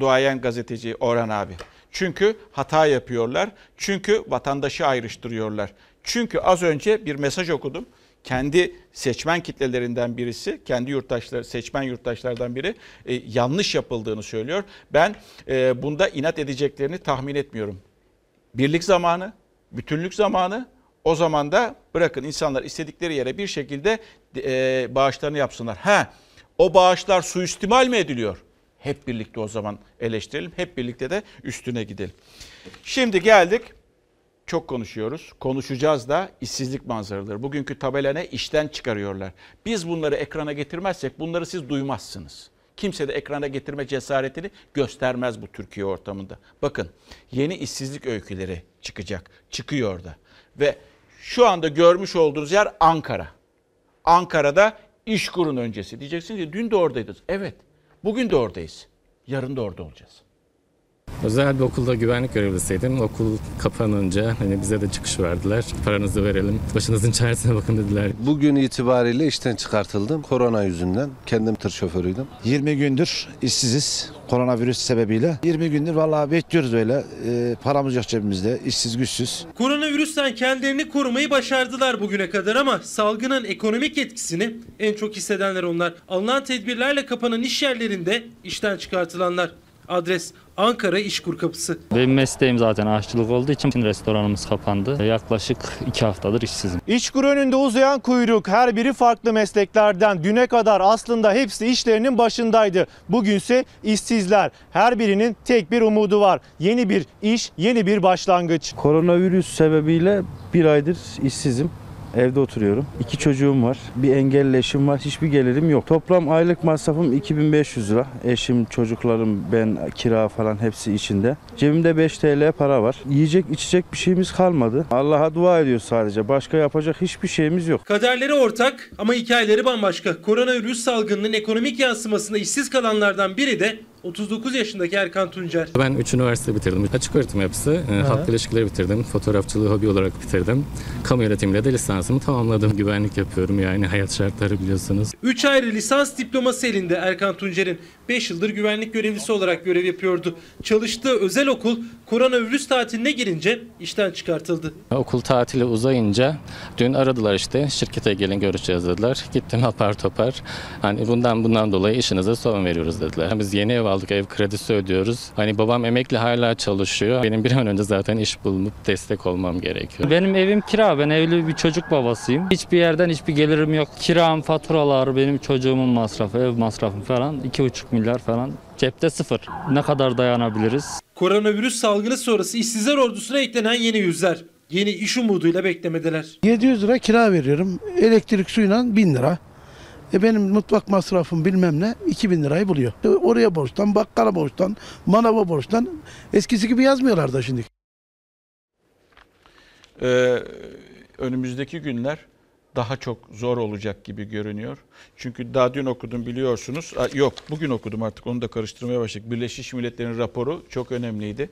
Duayen gazeteci Orhan abi. Çünkü hata yapıyorlar. Çünkü vatandaşı ayrıştırıyorlar. Çünkü az önce bir mesaj okudum. Kendi seçmen kitlelerinden birisi, kendi yurttaşları, seçmen yurttaşlardan biri e, yanlış yapıldığını söylüyor. Ben e, bunda inat edeceklerini tahmin etmiyorum. Birlik zamanı, bütünlük zamanı. O zaman da bırakın insanlar istedikleri yere bir şekilde e, bağışlarını yapsınlar. Ha, o bağışlar suistimal mi ediliyor? Hep birlikte o zaman eleştirelim. Hep birlikte de üstüne gidelim. Şimdi geldik. Çok konuşuyoruz. Konuşacağız da işsizlik manzaraları. Bugünkü tabela ne? İşten çıkarıyorlar. Biz bunları ekrana getirmezsek bunları siz duymazsınız. Kimse de ekrana getirme cesaretini göstermez bu Türkiye ortamında. Bakın yeni işsizlik öyküleri çıkacak. Çıkıyor da. Ve şu anda görmüş olduğunuz yer Ankara. Ankara'da iş kurun öncesi. Diyeceksiniz ki dün de oradaydınız. Evet. Bugün de oradayız. Yarın da orada olacağız. Özel bir okulda güvenlik görevlisiydim. Okul kapanınca hani bize de çıkış verdiler. Paranızı verelim, başınızın çaresine bakın dediler. Bugün itibariyle işten çıkartıldım. Korona yüzünden. Kendim tır şoförüydüm. 20 gündür işsiziz koronavirüs sebebiyle. 20 gündür vallahi bekliyoruz öyle. Ee, paramız yok cebimizde. işsiz güçsüz. Koronavirüsten kendilerini korumayı başardılar bugüne kadar ama salgının ekonomik etkisini en çok hissedenler onlar. Alınan tedbirlerle kapanan iş yerlerinde işten çıkartılanlar. Adres Ankara İşkur Kapısı. Benim mesleğim zaten aşçılık olduğu için restoranımız kapandı. Yaklaşık iki haftadır işsizim. İşkur önünde uzayan kuyruk her biri farklı mesleklerden. Düne kadar aslında hepsi işlerinin başındaydı. Bugünse işsizler. Her birinin tek bir umudu var. Yeni bir iş, yeni bir başlangıç. Koronavirüs sebebiyle bir aydır işsizim. Evde oturuyorum. İki çocuğum var. Bir engelli eşim var. Hiçbir gelirim yok. Toplam aylık masrafım 2500 lira. Eşim, çocuklarım, ben, kira falan hepsi içinde. Cebimde 5 TL para var. Yiyecek, içecek bir şeyimiz kalmadı. Allah'a dua ediyoruz sadece. Başka yapacak hiçbir şeyimiz yok. Kaderleri ortak ama hikayeleri bambaşka. Koronavirüs salgınının ekonomik yansımasında işsiz kalanlardan biri de 39 yaşındaki Erkan Tuncer. Ben 3 üniversite bitirdim. Açık öğretim yapısı, e, halk ilişkileri bitirdim. Fotoğrafçılığı hobi olarak bitirdim. Kamu yönetimiyle de lisansımı tamamladım. Güvenlik yapıyorum yani hayat şartları biliyorsunuz. 3 ayrı lisans diploması elinde Erkan Tuncer'in 5 yıldır güvenlik görevlisi olarak görev yapıyordu. Çalıştığı özel okul koronavirüs tatiline girince işten çıkartıldı. Okul tatili uzayınca dün aradılar işte şirkete gelin görüşeceğiz dediler. Gittim apar topar. Hani bundan bundan dolayı işinize son veriyoruz dediler. Biz yeni ev aldık ev kredisi ödüyoruz. Hani babam emekli hala çalışıyor. Benim bir an önce zaten iş bulunup destek olmam gerekiyor. Benim evim kira. Ben evli bir çocuk babasıyım. Hiçbir yerden hiçbir gelirim yok. Kiram, faturalar, benim çocuğumun masrafı, ev masrafı falan 2,5 milyar falan. Cepte sıfır. Ne kadar dayanabiliriz? Koronavirüs salgını sonrası işsizler ordusuna eklenen yeni yüzler. Yeni iş umuduyla beklemedeler. 700 lira kira veriyorum. Elektrik suyla 1000 lira. E benim mutfak masrafım bilmem ne 2000 lirayı buluyor. E oraya borçtan, bakkala borçtan, manava borçtan eskisi gibi yazmıyorlar da şimdi. Ee, önümüzdeki günler daha çok zor olacak gibi görünüyor. Çünkü daha dün okudum biliyorsunuz. Yok bugün okudum artık onu da karıştırmaya başladık. Birleşmiş Milletler'in raporu çok önemliydi.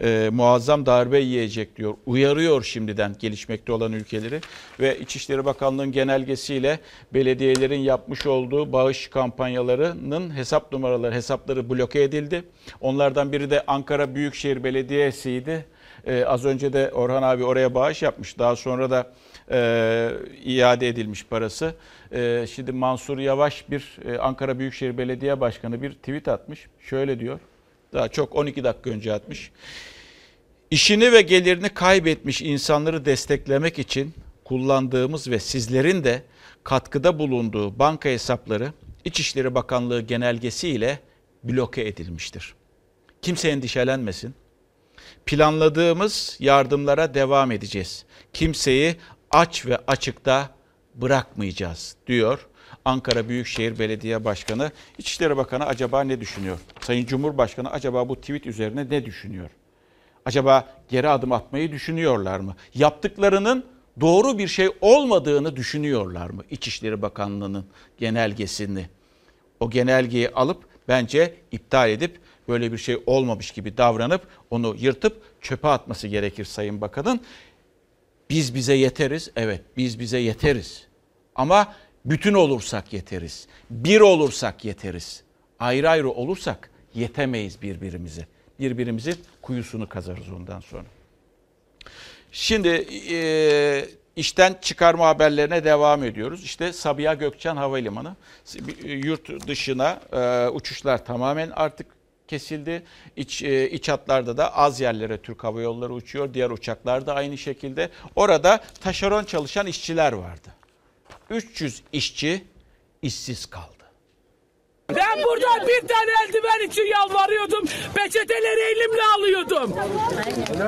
Ee, muazzam darbe yiyecek diyor. Uyarıyor şimdiden gelişmekte olan ülkeleri. Ve İçişleri Bakanlığı'nın genelgesiyle belediyelerin yapmış olduğu bağış kampanyalarının hesap numaraları, hesapları bloke edildi. Onlardan biri de Ankara Büyükşehir Belediyesi'ydi. Ee, az önce de Orhan abi oraya bağış yapmış. Daha sonra da e, iade edilmiş parası. E, şimdi Mansur Yavaş bir e, Ankara Büyükşehir Belediye Başkanı bir tweet atmış. Şöyle diyor. Daha çok 12 dakika önce atmış. İşini ve gelirini kaybetmiş insanları desteklemek için kullandığımız ve sizlerin de katkıda bulunduğu banka hesapları İçişleri Bakanlığı genelgesiyle bloke edilmiştir. Kimse endişelenmesin planladığımız yardımlara devam edeceğiz. Kimseyi aç ve açıkta bırakmayacağız diyor Ankara Büyükşehir Belediye Başkanı. İçişleri Bakanı acaba ne düşünüyor? Sayın Cumhurbaşkanı acaba bu tweet üzerine ne düşünüyor? Acaba geri adım atmayı düşünüyorlar mı? Yaptıklarının doğru bir şey olmadığını düşünüyorlar mı? İçişleri Bakanlığı'nın genelgesini. O genelgeyi alıp bence iptal edip böyle bir şey olmamış gibi davranıp onu yırtıp çöpe atması gerekir Sayın Bakan'ın. Biz bize yeteriz. Evet biz bize yeteriz. Ama bütün olursak yeteriz. Bir olursak yeteriz. Ayrı ayrı olursak yetemeyiz birbirimize. Birbirimizin kuyusunu kazarız ondan sonra. Şimdi e, işten çıkarma haberlerine devam ediyoruz. İşte Sabiha Gökçen Havalimanı yurt dışına e, uçuşlar tamamen artık kesildi. İç, e, iç hatlarda da az yerlere Türk Hava Yolları uçuyor. Diğer uçaklar da aynı şekilde. Orada taşeron çalışan işçiler vardı. 300 işçi işsiz kaldı. Ben burada bir tane eldiven için yalvarıyordum. Peçeteleri elimle alıyordum.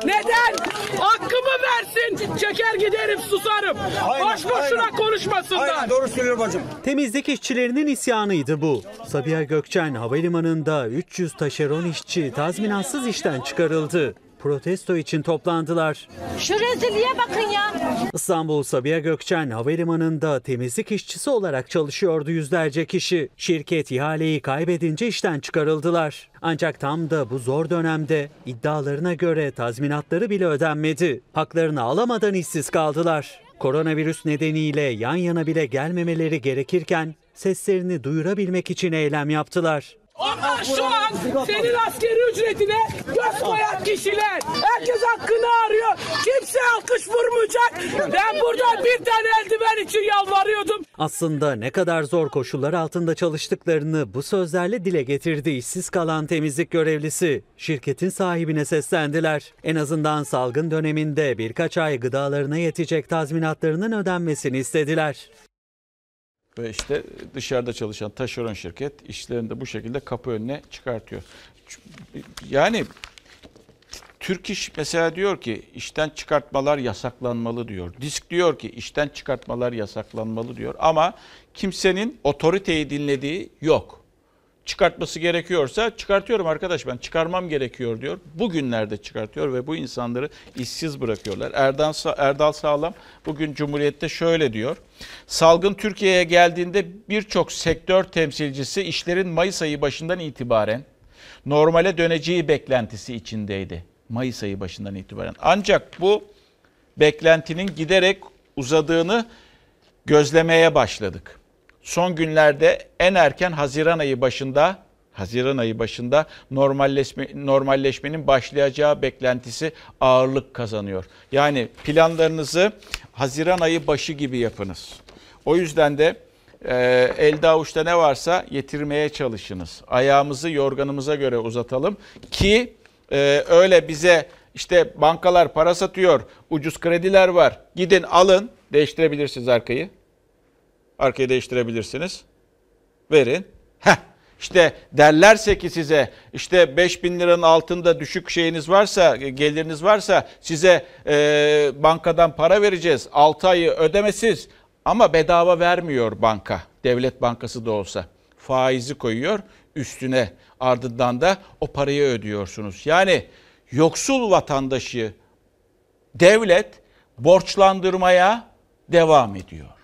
Neden? Hakkımı versin. Çeker giderim susarım. Boş boşuna konuşmasınlar. doğru söylüyor bacım. Temizlik işçilerinin isyanıydı bu. Sabiha Gökçen Havalimanı'nda 300 taşeron işçi tazminatsız işten çıkarıldı. Protesto için toplandılar. Şu rezilliğe bakın ya. İstanbul Sabiha Gökçen Havalimanı'nda temizlik işçisi olarak çalışıyordu yüzlerce kişi. Şirket ihaleyi kaybedince işten çıkarıldılar. Ancak tam da bu zor dönemde iddialarına göre tazminatları bile ödenmedi. Haklarını alamadan işsiz kaldılar. Koronavirüs nedeniyle yan yana bile gelmemeleri gerekirken seslerini duyurabilmek için eylem yaptılar. Onlar şu an senin askeri ücretine göz koyan kişiler. Herkes hakkını arıyor. Kimse alkış vurmayacak. Ben burada bir tane eldiven için yalvarıyordum. Aslında ne kadar zor koşullar altında çalıştıklarını bu sözlerle dile getirdi işsiz kalan temizlik görevlisi. Şirketin sahibine seslendiler. En azından salgın döneminde birkaç ay gıdalarına yetecek tazminatlarının ödenmesini istediler. Ve işte dışarıda çalışan taşeron şirket işlerini de bu şekilde kapı önüne çıkartıyor. Yani Türk İş mesela diyor ki işten çıkartmalar yasaklanmalı diyor. Disk diyor ki işten çıkartmalar yasaklanmalı diyor. Ama kimsenin otoriteyi dinlediği yok. Çıkartması gerekiyorsa çıkartıyorum arkadaş ben çıkarmam gerekiyor diyor. Bugünlerde çıkartıyor ve bu insanları işsiz bırakıyorlar. Erdal, Erdal Sağlam bugün Cumhuriyet'te şöyle diyor. Salgın Türkiye'ye geldiğinde birçok sektör temsilcisi işlerin Mayıs ayı başından itibaren Normale döneceği beklentisi içindeydi Mayıs ayı başından itibaren. Ancak bu beklentinin giderek uzadığını gözlemeye başladık. Son günlerde en erken Haziran ayı başında Haziran ayı başında normalleşme, normalleşmenin başlayacağı beklentisi ağırlık kazanıyor. Yani planlarınızı Haziran ayı başı gibi yapınız. O yüzden de e, elde avuçta ne varsa yetirmeye çalışınız. Ayağımızı yorganımıza göre uzatalım ki e, öyle bize işte bankalar para satıyor, ucuz krediler var. Gidin alın, değiştirebilirsiniz arkayı. Arkayı değiştirebilirsiniz. Verin. Heh. İşte derlerse ki size işte 5 bin liranın altında düşük şeyiniz varsa, geliriniz varsa size e, bankadan para vereceğiz. 6 ayı ödemesiz ama bedava vermiyor banka. Devlet bankası da olsa. Faizi koyuyor üstüne ardından da o parayı ödüyorsunuz. Yani yoksul vatandaşı devlet borçlandırmaya devam ediyor.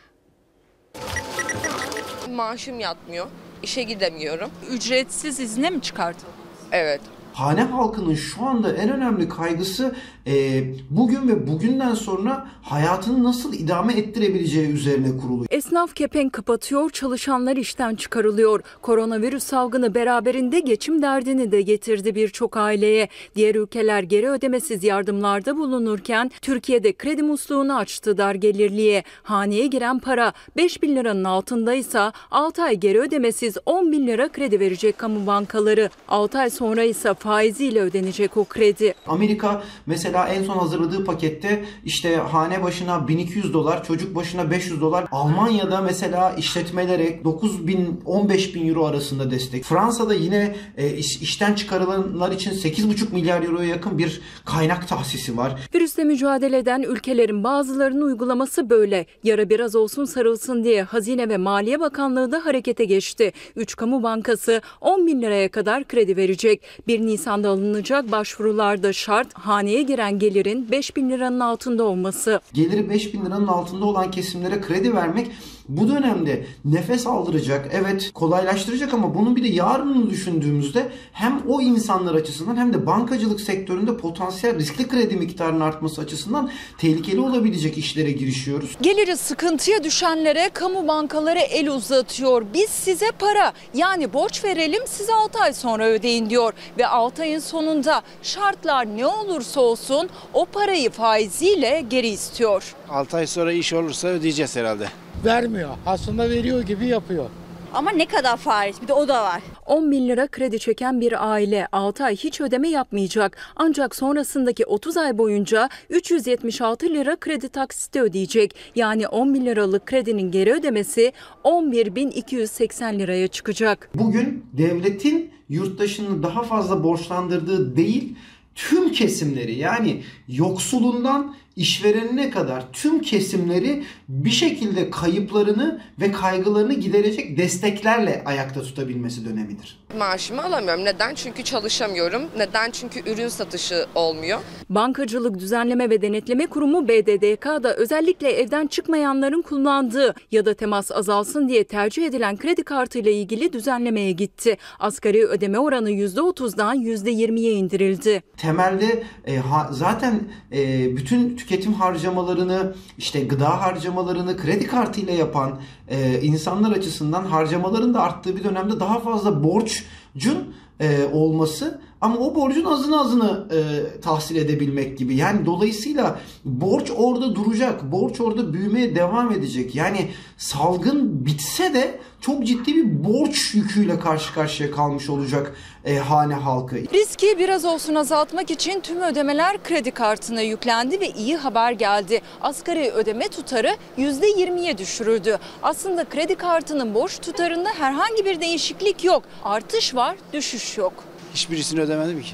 Maaşım yatmıyor. İşe gidemiyorum. Ücretsiz izne mi çıkartıldı? Evet. Hane halkının şu anda en önemli kaygısı e, bugün ve bugünden sonra hayatını nasıl idame ettirebileceği üzerine kurulu. Esnaf kepenk kapatıyor, çalışanlar işten çıkarılıyor. Koronavirüs salgını beraberinde geçim derdini de getirdi birçok aileye. Diğer ülkeler geri ödemesiz yardımlarda bulunurken Türkiye'de kredi musluğunu açtı dar gelirliye. Haneye giren para 5 bin liranın altındaysa 6 ay geri ödemesiz 10 bin lira kredi verecek kamu bankaları. 6 ay sonra ise faiziyle ödenecek o kredi. Amerika mesela en son hazırladığı pakette işte hane başına 1200 dolar, çocuk başına 500 dolar. Almanya'da mesela işletmelere 9 bin 15 bin euro arasında destek. Fransa'da yine e, iş, işten çıkarılanlar için 8,5 milyar euroya yakın bir kaynak tahsisi var. Virüsle mücadele eden ülkelerin bazılarının uygulaması böyle. Yara biraz olsun sarılsın diye Hazine ve Maliye Bakanlığı da harekete geçti. 3 kamu bankası 10 bin liraya kadar kredi verecek. 1 Nisan'da alınacak başvurularda şart haneye giren gelirin 5 bin liranın altında olması. Geliri 5 bin liranın altında olan kesimlere kredi vermek bu dönemde nefes aldıracak, evet kolaylaştıracak ama bunun bir de yarınını düşündüğümüzde hem o insanlar açısından hem de bankacılık sektöründe potansiyel riskli kredi miktarının artması açısından tehlikeli olabilecek işlere girişiyoruz. Geliri sıkıntıya düşenlere kamu bankaları el uzatıyor. Biz size para yani borç verelim size 6 ay sonra ödeyin diyor. Ve 6 ayın sonunda şartlar ne olursa olsun o parayı faiziyle geri istiyor. 6 ay sonra iş olursa ödeyeceğiz herhalde. Vermiyor. Aslında veriyor gibi yapıyor. Ama ne kadar faiz bir de o da var. 10 bin lira kredi çeken bir aile 6 ay hiç ödeme yapmayacak. Ancak sonrasındaki 30 ay boyunca 376 lira kredi taksiti ödeyecek. Yani 10 bin liralık kredinin geri ödemesi 11.280 liraya çıkacak. Bugün devletin yurttaşını daha fazla borçlandırdığı değil, tüm kesimleri yani yoksulundan işverenine kadar tüm kesimleri bir şekilde kayıplarını ve kaygılarını giderecek desteklerle ayakta tutabilmesi dönemidir. Maaşımı alamıyorum. Neden? Çünkü çalışamıyorum. Neden? Çünkü ürün satışı olmuyor. Bankacılık Düzenleme ve Denetleme Kurumu BDDK'da özellikle evden çıkmayanların kullandığı ya da temas azalsın diye tercih edilen kredi kartıyla ilgili düzenlemeye gitti. Asgari ödeme oranı %30'dan %20'ye indirildi. Temelde e, ha, zaten e, bütün tüketim harcamalarını, işte gıda harcamalarını kredi kartıyla yapan e, insanlar açısından harcamaların da arttığı bir dönemde daha fazla borçcun e, olması ama o borcun azını azını e, tahsil edebilmek gibi. Yani dolayısıyla borç orada duracak. Borç orada büyümeye devam edecek. Yani salgın bitse de çok ciddi bir borç yüküyle karşı karşıya kalmış olacak e, hane halkı. Riski biraz olsun azaltmak için tüm ödemeler kredi kartına yüklendi ve iyi haber geldi. Asgari ödeme tutarı %20'ye düşürüldü. Aslında kredi kartının borç tutarında herhangi bir değişiklik yok. Artış var, düşüş yok. Hiçbirisini ödemedim ki.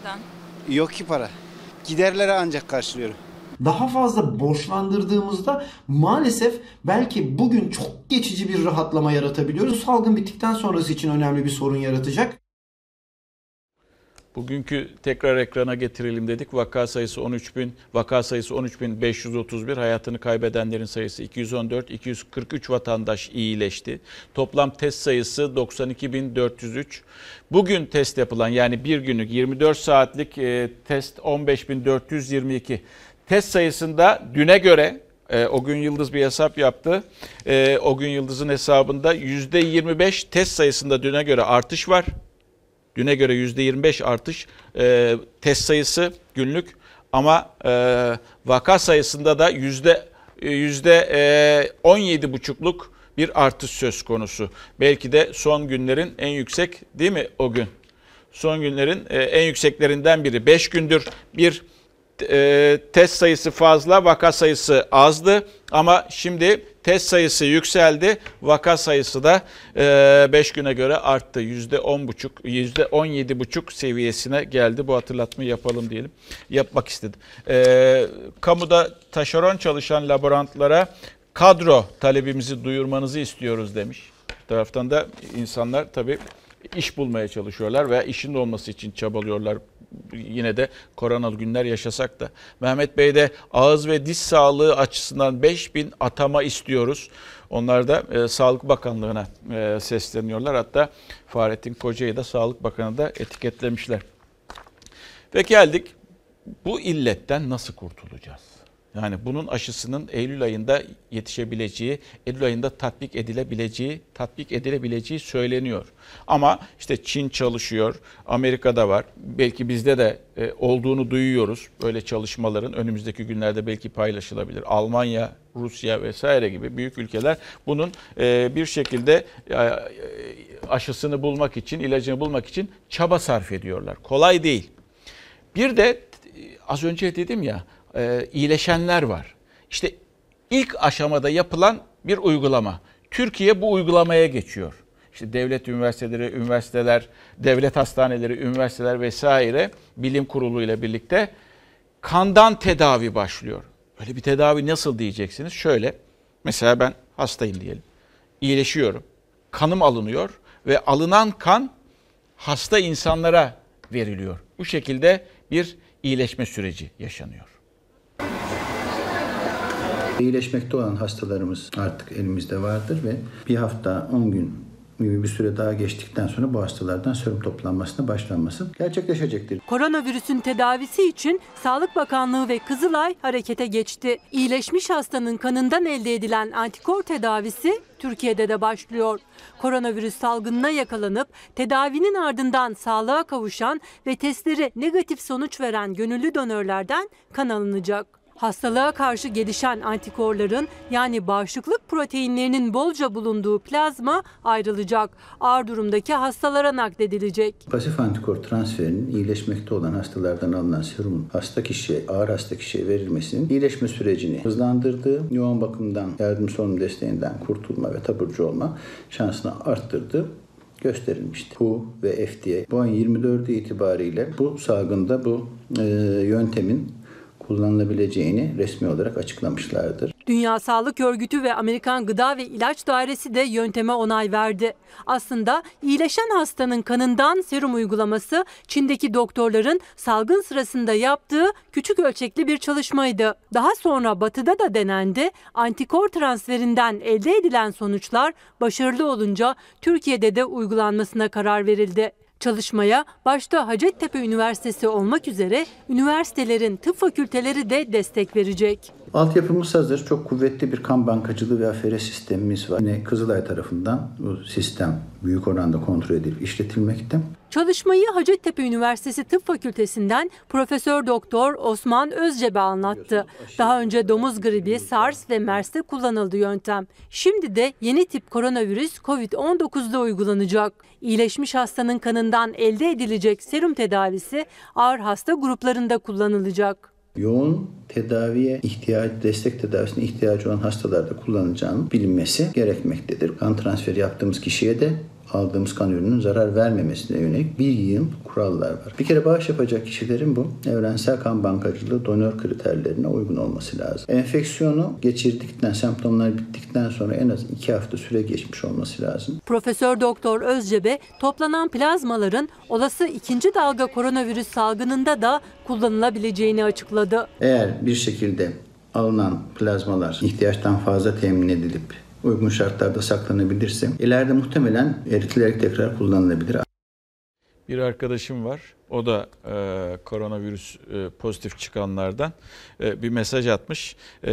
Neden? Yok ki para. Giderleri ancak karşılıyorum. Daha fazla borçlandırdığımızda maalesef belki bugün çok geçici bir rahatlama yaratabiliyoruz. Salgın bittikten sonrası için önemli bir sorun yaratacak. Bugünkü tekrar ekrana getirelim dedik. Vaka sayısı 13 bin, vaka sayısı 13.531, hayatını kaybedenlerin sayısı 214, 243 vatandaş iyileşti. Toplam test sayısı 92.403. Bugün test yapılan yani bir günlük 24 saatlik e, test 15.422. Test sayısında düne göre e, o gün Yıldız bir hesap yaptı. E, o gün Yıldız'ın hesabında %25 test sayısında düne göre artış var. Düne göre %25 artış e, test sayısı günlük ama e, vaka sayısında da yüzde yüzde e, 17 buçukluk bir artış söz konusu. Belki de son günlerin en yüksek değil mi o gün? Son günlerin e, en yükseklerinden biri. 5 gündür bir e, test sayısı fazla, vaka sayısı azdı ama şimdi test sayısı yükseldi, vaka sayısı da 5 güne göre arttı. %10,5, %17,5 seviyesine geldi. Bu hatırlatmayı yapalım diyelim. Yapmak istedim. E, kamuda taşeron çalışan laborantlara kadro talebimizi duyurmanızı istiyoruz demiş. Bir taraftan da insanlar tabii iş bulmaya çalışıyorlar veya işin olması için çabalıyorlar yine de koronalı günler yaşasak da. Mehmet Bey de ağız ve diş sağlığı açısından 5000 atama istiyoruz. Onlar da e, Sağlık Bakanlığı'na e, sesleniyorlar. Hatta Fahrettin Koca'yı da Sağlık Bakanı da etiketlemişler. Ve geldik bu illetten nasıl kurtulacağız? Yani bunun aşısının Eylül ayında yetişebileceği, Eylül ayında tatbik edilebileceği, tatbik edilebileceği söyleniyor. Ama işte Çin çalışıyor, Amerika'da var. Belki bizde de e, olduğunu duyuyoruz. Böyle çalışmaların önümüzdeki günlerde belki paylaşılabilir. Almanya, Rusya vesaire gibi büyük ülkeler bunun e, bir şekilde e, aşısını bulmak için, ilacını bulmak için çaba sarf ediyorlar. Kolay değil. Bir de az önce dedim ya e, iyileşenler var. İşte ilk aşamada yapılan bir uygulama. Türkiye bu uygulamaya geçiyor. İşte devlet üniversiteleri, üniversiteler, devlet hastaneleri, üniversiteler vesaire bilim kurulu ile birlikte kandan tedavi başlıyor. Öyle bir tedavi nasıl diyeceksiniz? Şöyle, mesela ben hastayım diyelim. İyileşiyorum. Kanım alınıyor ve alınan kan hasta insanlara veriliyor. Bu şekilde bir iyileşme süreci yaşanıyor. İyileşmekte olan hastalarımız artık elimizde vardır ve bir hafta 10 gün gibi bir süre daha geçtikten sonra bu hastalardan serum toplanmasına başlanması gerçekleşecektir. Koronavirüsün tedavisi için Sağlık Bakanlığı ve Kızılay harekete geçti. İyileşmiş hastanın kanından elde edilen antikor tedavisi Türkiye'de de başlıyor. Koronavirüs salgınına yakalanıp tedavinin ardından sağlığa kavuşan ve testleri negatif sonuç veren gönüllü donörlerden kan alınacak. Hastalığa karşı gelişen antikorların yani bağışıklık proteinlerinin bolca bulunduğu plazma ayrılacak. Ağır durumdaki hastalara nakledilecek. Pasif antikor transferinin iyileşmekte olan hastalardan alınan serumun hasta kişiye, ağır hasta kişiye verilmesinin iyileşme sürecini hızlandırdığı, yoğun bakımdan yardım solunum desteğinden kurtulma ve taburcu olma şansını arttırdığı gösterilmişti. WHO ve FDA bu ayın 24'ü itibariyle bu salgında bu e, yöntemin kullanılabileceğini resmi olarak açıklamışlardır. Dünya Sağlık Örgütü ve Amerikan Gıda ve İlaç Dairesi de yönteme onay verdi. Aslında iyileşen hastanın kanından serum uygulaması Çin'deki doktorların salgın sırasında yaptığı küçük ölçekli bir çalışmaydı. Daha sonra batıda da denendi. Antikor transferinden elde edilen sonuçlar başarılı olunca Türkiye'de de uygulanmasına karar verildi. Çalışmaya başta Hacettepe Üniversitesi olmak üzere üniversitelerin tıp fakülteleri de destek verecek. Altyapımız hazır. Çok kuvvetli bir kan bankacılığı ve afere sistemimiz var. Yine Kızılay tarafından bu sistem büyük oranda kontrol edilip işletilmekte. Çalışmayı Hacettepe Üniversitesi Tıp Fakültesinden Profesör Doktor Osman Özcebe anlattı. Daha önce domuz gribi, SARS ve MERS'te kullanıldı yöntem. Şimdi de yeni tip koronavirüs COVID-19'da uygulanacak. İyileşmiş hastanın kanından elde edilecek serum tedavisi ağır hasta gruplarında kullanılacak yoğun tedaviye ihtiyaç, destek tedavisine ihtiyacı olan hastalarda kullanılacağının bilinmesi gerekmektedir. Kan transferi yaptığımız kişiye de aldığımız kan ürününün zarar vermemesine yönelik bir yığın kurallar var. Bir kere bağış yapacak kişilerin bu evrensel kan bankacılığı donör kriterlerine uygun olması lazım. Enfeksiyonu geçirdikten, semptomlar bittikten sonra en az iki hafta süre geçmiş olması lazım. Profesör Doktor Özcebe toplanan plazmaların olası ikinci dalga koronavirüs salgınında da kullanılabileceğini açıkladı. Eğer bir şekilde alınan plazmalar ihtiyaçtan fazla temin edilip uygun şartlarda saklanabilirse ileride muhtemelen eritilerek tekrar kullanılabilir. Bir arkadaşım var. O da e, koronavirüs e, pozitif çıkanlardan e, bir mesaj atmış. E,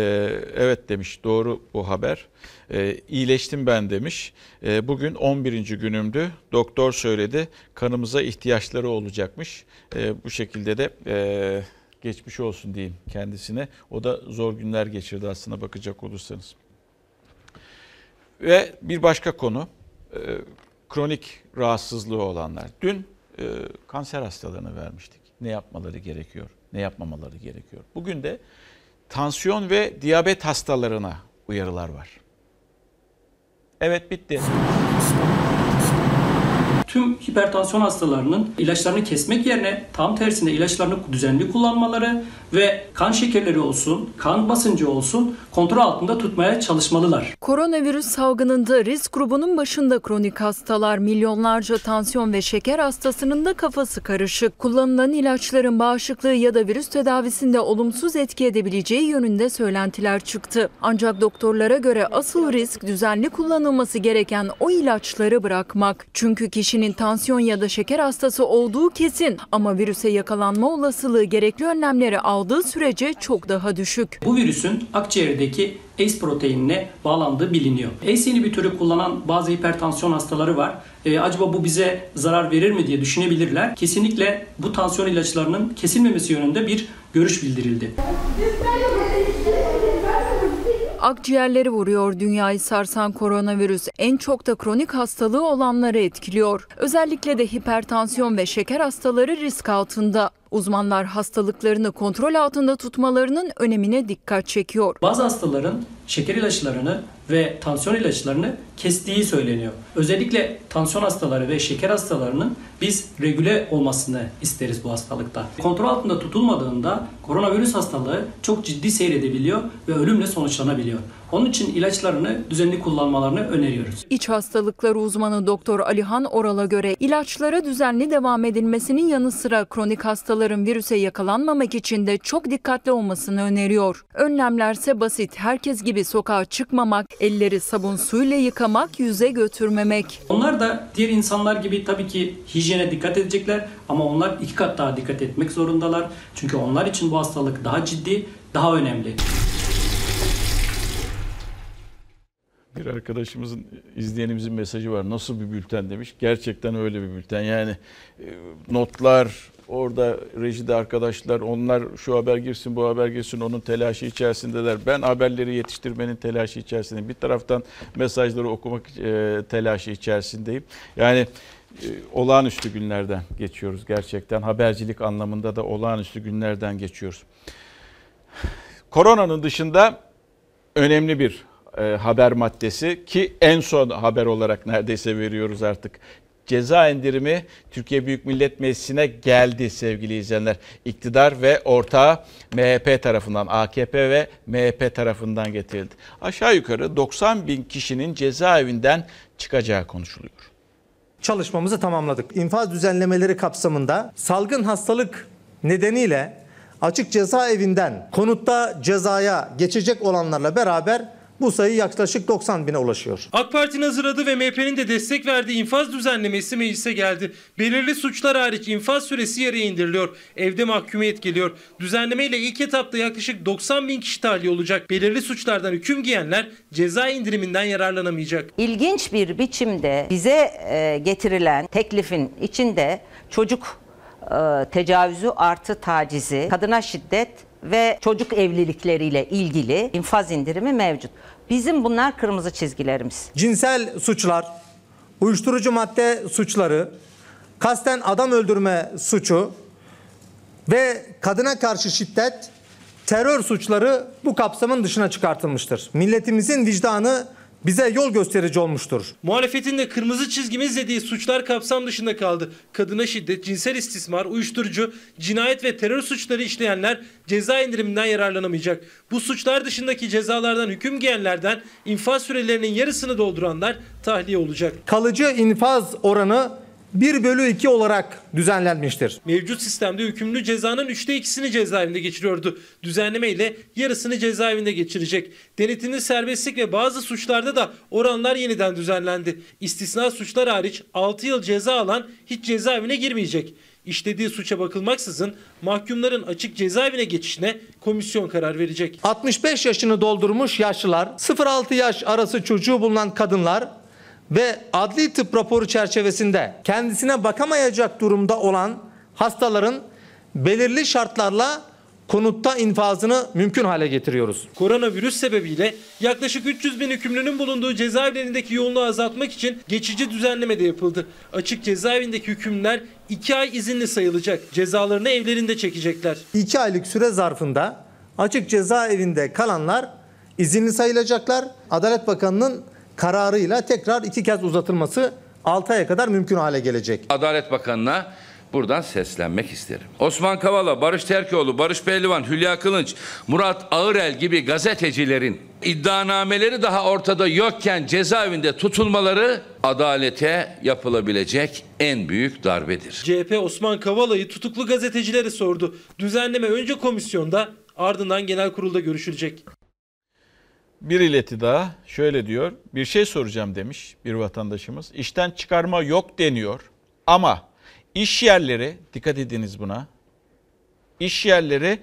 evet demiş doğru bu haber. E, iyileştim ben demiş. E, bugün 11. günümdü. Doktor söyledi kanımıza ihtiyaçları olacakmış. E, bu şekilde de e, geçmiş olsun diyeyim kendisine. O da zor günler geçirdi aslına bakacak olursanız. Ve bir başka konu e, kronik rahatsızlığı olanlar. Dün e, kanser hastalarına vermiştik. Ne yapmaları gerekiyor, ne yapmamaları gerekiyor. Bugün de tansiyon ve diyabet hastalarına uyarılar var. Evet bitti. Tüm hipertansiyon hastalarının ilaçlarını kesmek yerine tam tersine ilaçlarını düzenli kullanmaları ve kan şekerleri olsun, kan basıncı olsun kontrol altında tutmaya çalışmalılar. Koronavirüs salgınında risk grubunun başında kronik hastalar, milyonlarca tansiyon ve şeker hastasının da kafası karışık. Kullanılan ilaçların bağışıklığı ya da virüs tedavisinde olumsuz etki edebileceği yönünde söylentiler çıktı. Ancak doktorlara göre asıl risk düzenli kullanılması gereken o ilaçları bırakmak. Çünkü kişinin tansiyon ya da şeker hastası olduğu kesin ama virüse yakalanma olasılığı gerekli önlemleri aldığı sürece çok daha düşük. Bu virüsün akciğerdeki ACE proteinine bağlandığı biliniyor. ACE inhibitörü kullanan bazı hipertansiyon hastaları var. Ee, acaba bu bize zarar verir mi diye düşünebilirler. Kesinlikle bu tansiyon ilaçlarının kesilmemesi yönünde bir görüş bildirildi. Akciğerleri vuruyor dünyayı sarsan koronavirüs en çok da kronik hastalığı olanları etkiliyor. Özellikle de hipertansiyon ve şeker hastaları risk altında. Uzmanlar hastalıklarını kontrol altında tutmalarının önemine dikkat çekiyor. Bazı hastaların şeker ilaçlarını ve tansiyon ilaçlarını kestiği söyleniyor. Özellikle tansiyon hastaları ve şeker hastalarının biz regüle olmasını isteriz bu hastalıkta. Kontrol altında tutulmadığında koronavirüs hastalığı çok ciddi seyredebiliyor ve ölümle sonuçlanabiliyor. Onun için ilaçlarını düzenli kullanmalarını öneriyoruz. İç hastalıkları uzmanı Doktor Alihan Oral'a göre ilaçlara düzenli devam edilmesinin yanı sıra kronik hastaların virüse yakalanmamak için de çok dikkatli olmasını öneriyor. Önlemlerse basit. Herkes gibi sokağa çıkmamak, elleri sabun suyla yıkamak, yüze götürmemek. Onlar da diğer insanlar gibi tabii ki hijyene dikkat edecekler ama onlar iki kat daha dikkat etmek zorundalar. Çünkü onlar için bu hastalık daha ciddi, daha önemli. Bir arkadaşımızın, izleyenimizin mesajı var. Nasıl bir bülten demiş. Gerçekten öyle bir bülten. Yani e, notlar, orada rejide arkadaşlar onlar şu haber girsin bu haber girsin onun telaşı içerisindeler. Ben haberleri yetiştirmenin telaşı içerisindeyim. Bir taraftan mesajları okumak e, telaşı içerisindeyim. Yani e, olağanüstü günlerden geçiyoruz gerçekten. Habercilik anlamında da olağanüstü günlerden geçiyoruz. Koronanın dışında önemli bir e, haber maddesi ki en son haber olarak neredeyse veriyoruz artık. Ceza indirimi Türkiye Büyük Millet Meclisi'ne geldi sevgili izleyenler. İktidar ve ortağı MHP tarafından, AKP ve MHP tarafından getirildi. Aşağı yukarı 90 bin kişinin cezaevinden çıkacağı konuşuluyor. Çalışmamızı tamamladık. İnfaz düzenlemeleri kapsamında salgın hastalık nedeniyle açık cezaevinden konutta cezaya geçecek olanlarla beraber bu sayı yaklaşık 90 bine ulaşıyor. AK Parti'nin hazırladığı ve MHP'nin de destek verdiği infaz düzenlemesi meclise geldi. Belirli suçlar hariç infaz süresi yarıya indiriliyor. Evde mahkumiyet geliyor. Düzenlemeyle ilk etapta yaklaşık 90 bin kişi tahliye olacak. Belirli suçlardan hüküm giyenler ceza indiriminden yararlanamayacak. İlginç bir biçimde bize e, getirilen teklifin içinde çocuk e, tecavüzü artı tacizi, kadına şiddet ve çocuk evlilikleriyle ilgili infaz indirimi mevcut. Bizim bunlar kırmızı çizgilerimiz. Cinsel suçlar, uyuşturucu madde suçları, kasten adam öldürme suçu ve kadına karşı şiddet, terör suçları bu kapsamın dışına çıkartılmıştır. Milletimizin vicdanı bize yol gösterici olmuştur. Muhalefetin de kırmızı çizgimiz dediği suçlar kapsam dışında kaldı. Kadına şiddet, cinsel istismar, uyuşturucu, cinayet ve terör suçları işleyenler ceza indiriminden yararlanamayacak. Bu suçlar dışındaki cezalardan hüküm giyenlerden infaz sürelerinin yarısını dolduranlar tahliye olacak. Kalıcı infaz oranı 1 bölü 2 olarak düzenlenmiştir. Mevcut sistemde hükümlü cezanın üçte ikisini cezaevinde geçiriyordu. Düzenleme ile yarısını cezaevinde geçirecek. Denetimli serbestlik ve bazı suçlarda da oranlar yeniden düzenlendi. İstisna suçlar hariç 6 yıl ceza alan hiç cezaevine girmeyecek. İşlediği suça bakılmaksızın mahkumların açık cezaevine geçişine komisyon karar verecek. 65 yaşını doldurmuş yaşlılar, 0-6 yaş arası çocuğu bulunan kadınlar ve adli tıp raporu çerçevesinde kendisine bakamayacak durumda olan hastaların belirli şartlarla konutta infazını mümkün hale getiriyoruz. Koronavirüs sebebiyle yaklaşık 300 bin hükümlünün bulunduğu cezaevlerindeki yoğunluğu azaltmak için geçici düzenleme de yapıldı. Açık cezaevindeki hükümlüler 2 ay izinli sayılacak. Cezalarını evlerinde çekecekler. 2 aylık süre zarfında açık cezaevinde kalanlar izinli sayılacaklar. Adalet Bakanı'nın kararıyla tekrar iki kez uzatılması 6 aya kadar mümkün hale gelecek. Adalet Bakanı'na buradan seslenmek isterim. Osman Kavala, Barış Terkoğlu, Barış Pehlivan, Hülya Kılınç, Murat Ağırel gibi gazetecilerin iddianameleri daha ortada yokken cezaevinde tutulmaları adalete yapılabilecek en büyük darbedir. CHP Osman Kavala'yı tutuklu gazetecilere sordu. Düzenleme önce komisyonda ardından genel kurulda görüşülecek. Bir ileti daha şöyle diyor. Bir şey soracağım demiş bir vatandaşımız. İşten çıkarma yok deniyor ama iş yerleri dikkat ediniz buna. İş yerleri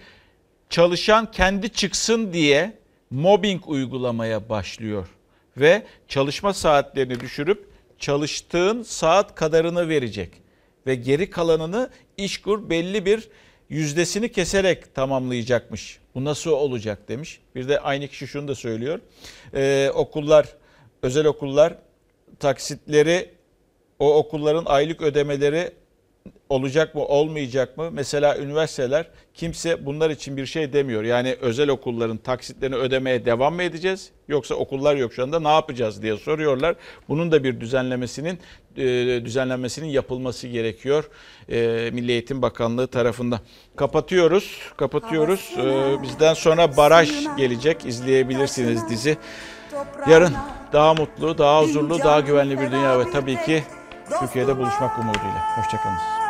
çalışan kendi çıksın diye mobbing uygulamaya başlıyor ve çalışma saatlerini düşürüp çalıştığın saat kadarını verecek ve geri kalanını işkur belli bir yüzdesini keserek tamamlayacakmış. Bu nasıl olacak demiş. Bir de aynı kişi şunu da söylüyor. Ee, okullar, özel okullar taksitleri, o okulların aylık ödemeleri olacak mı olmayacak mı? Mesela üniversiteler kimse bunlar için bir şey demiyor. Yani özel okulların taksitlerini ödemeye devam mı edeceğiz? Yoksa okullar yok şu anda ne yapacağız diye soruyorlar. Bunun da bir düzenlemesinin e, düzenlenmesinin yapılması gerekiyor e, Milli Eğitim Bakanlığı tarafından. Kapatıyoruz, kapatıyoruz. E, bizden sonra baraj gelecek. izleyebilirsiniz dizi. Yarın daha mutlu, daha huzurlu, daha güvenli bir dünya ve tabii ki Türkiye'de buluşmak umuduyla. Hoşçakalın.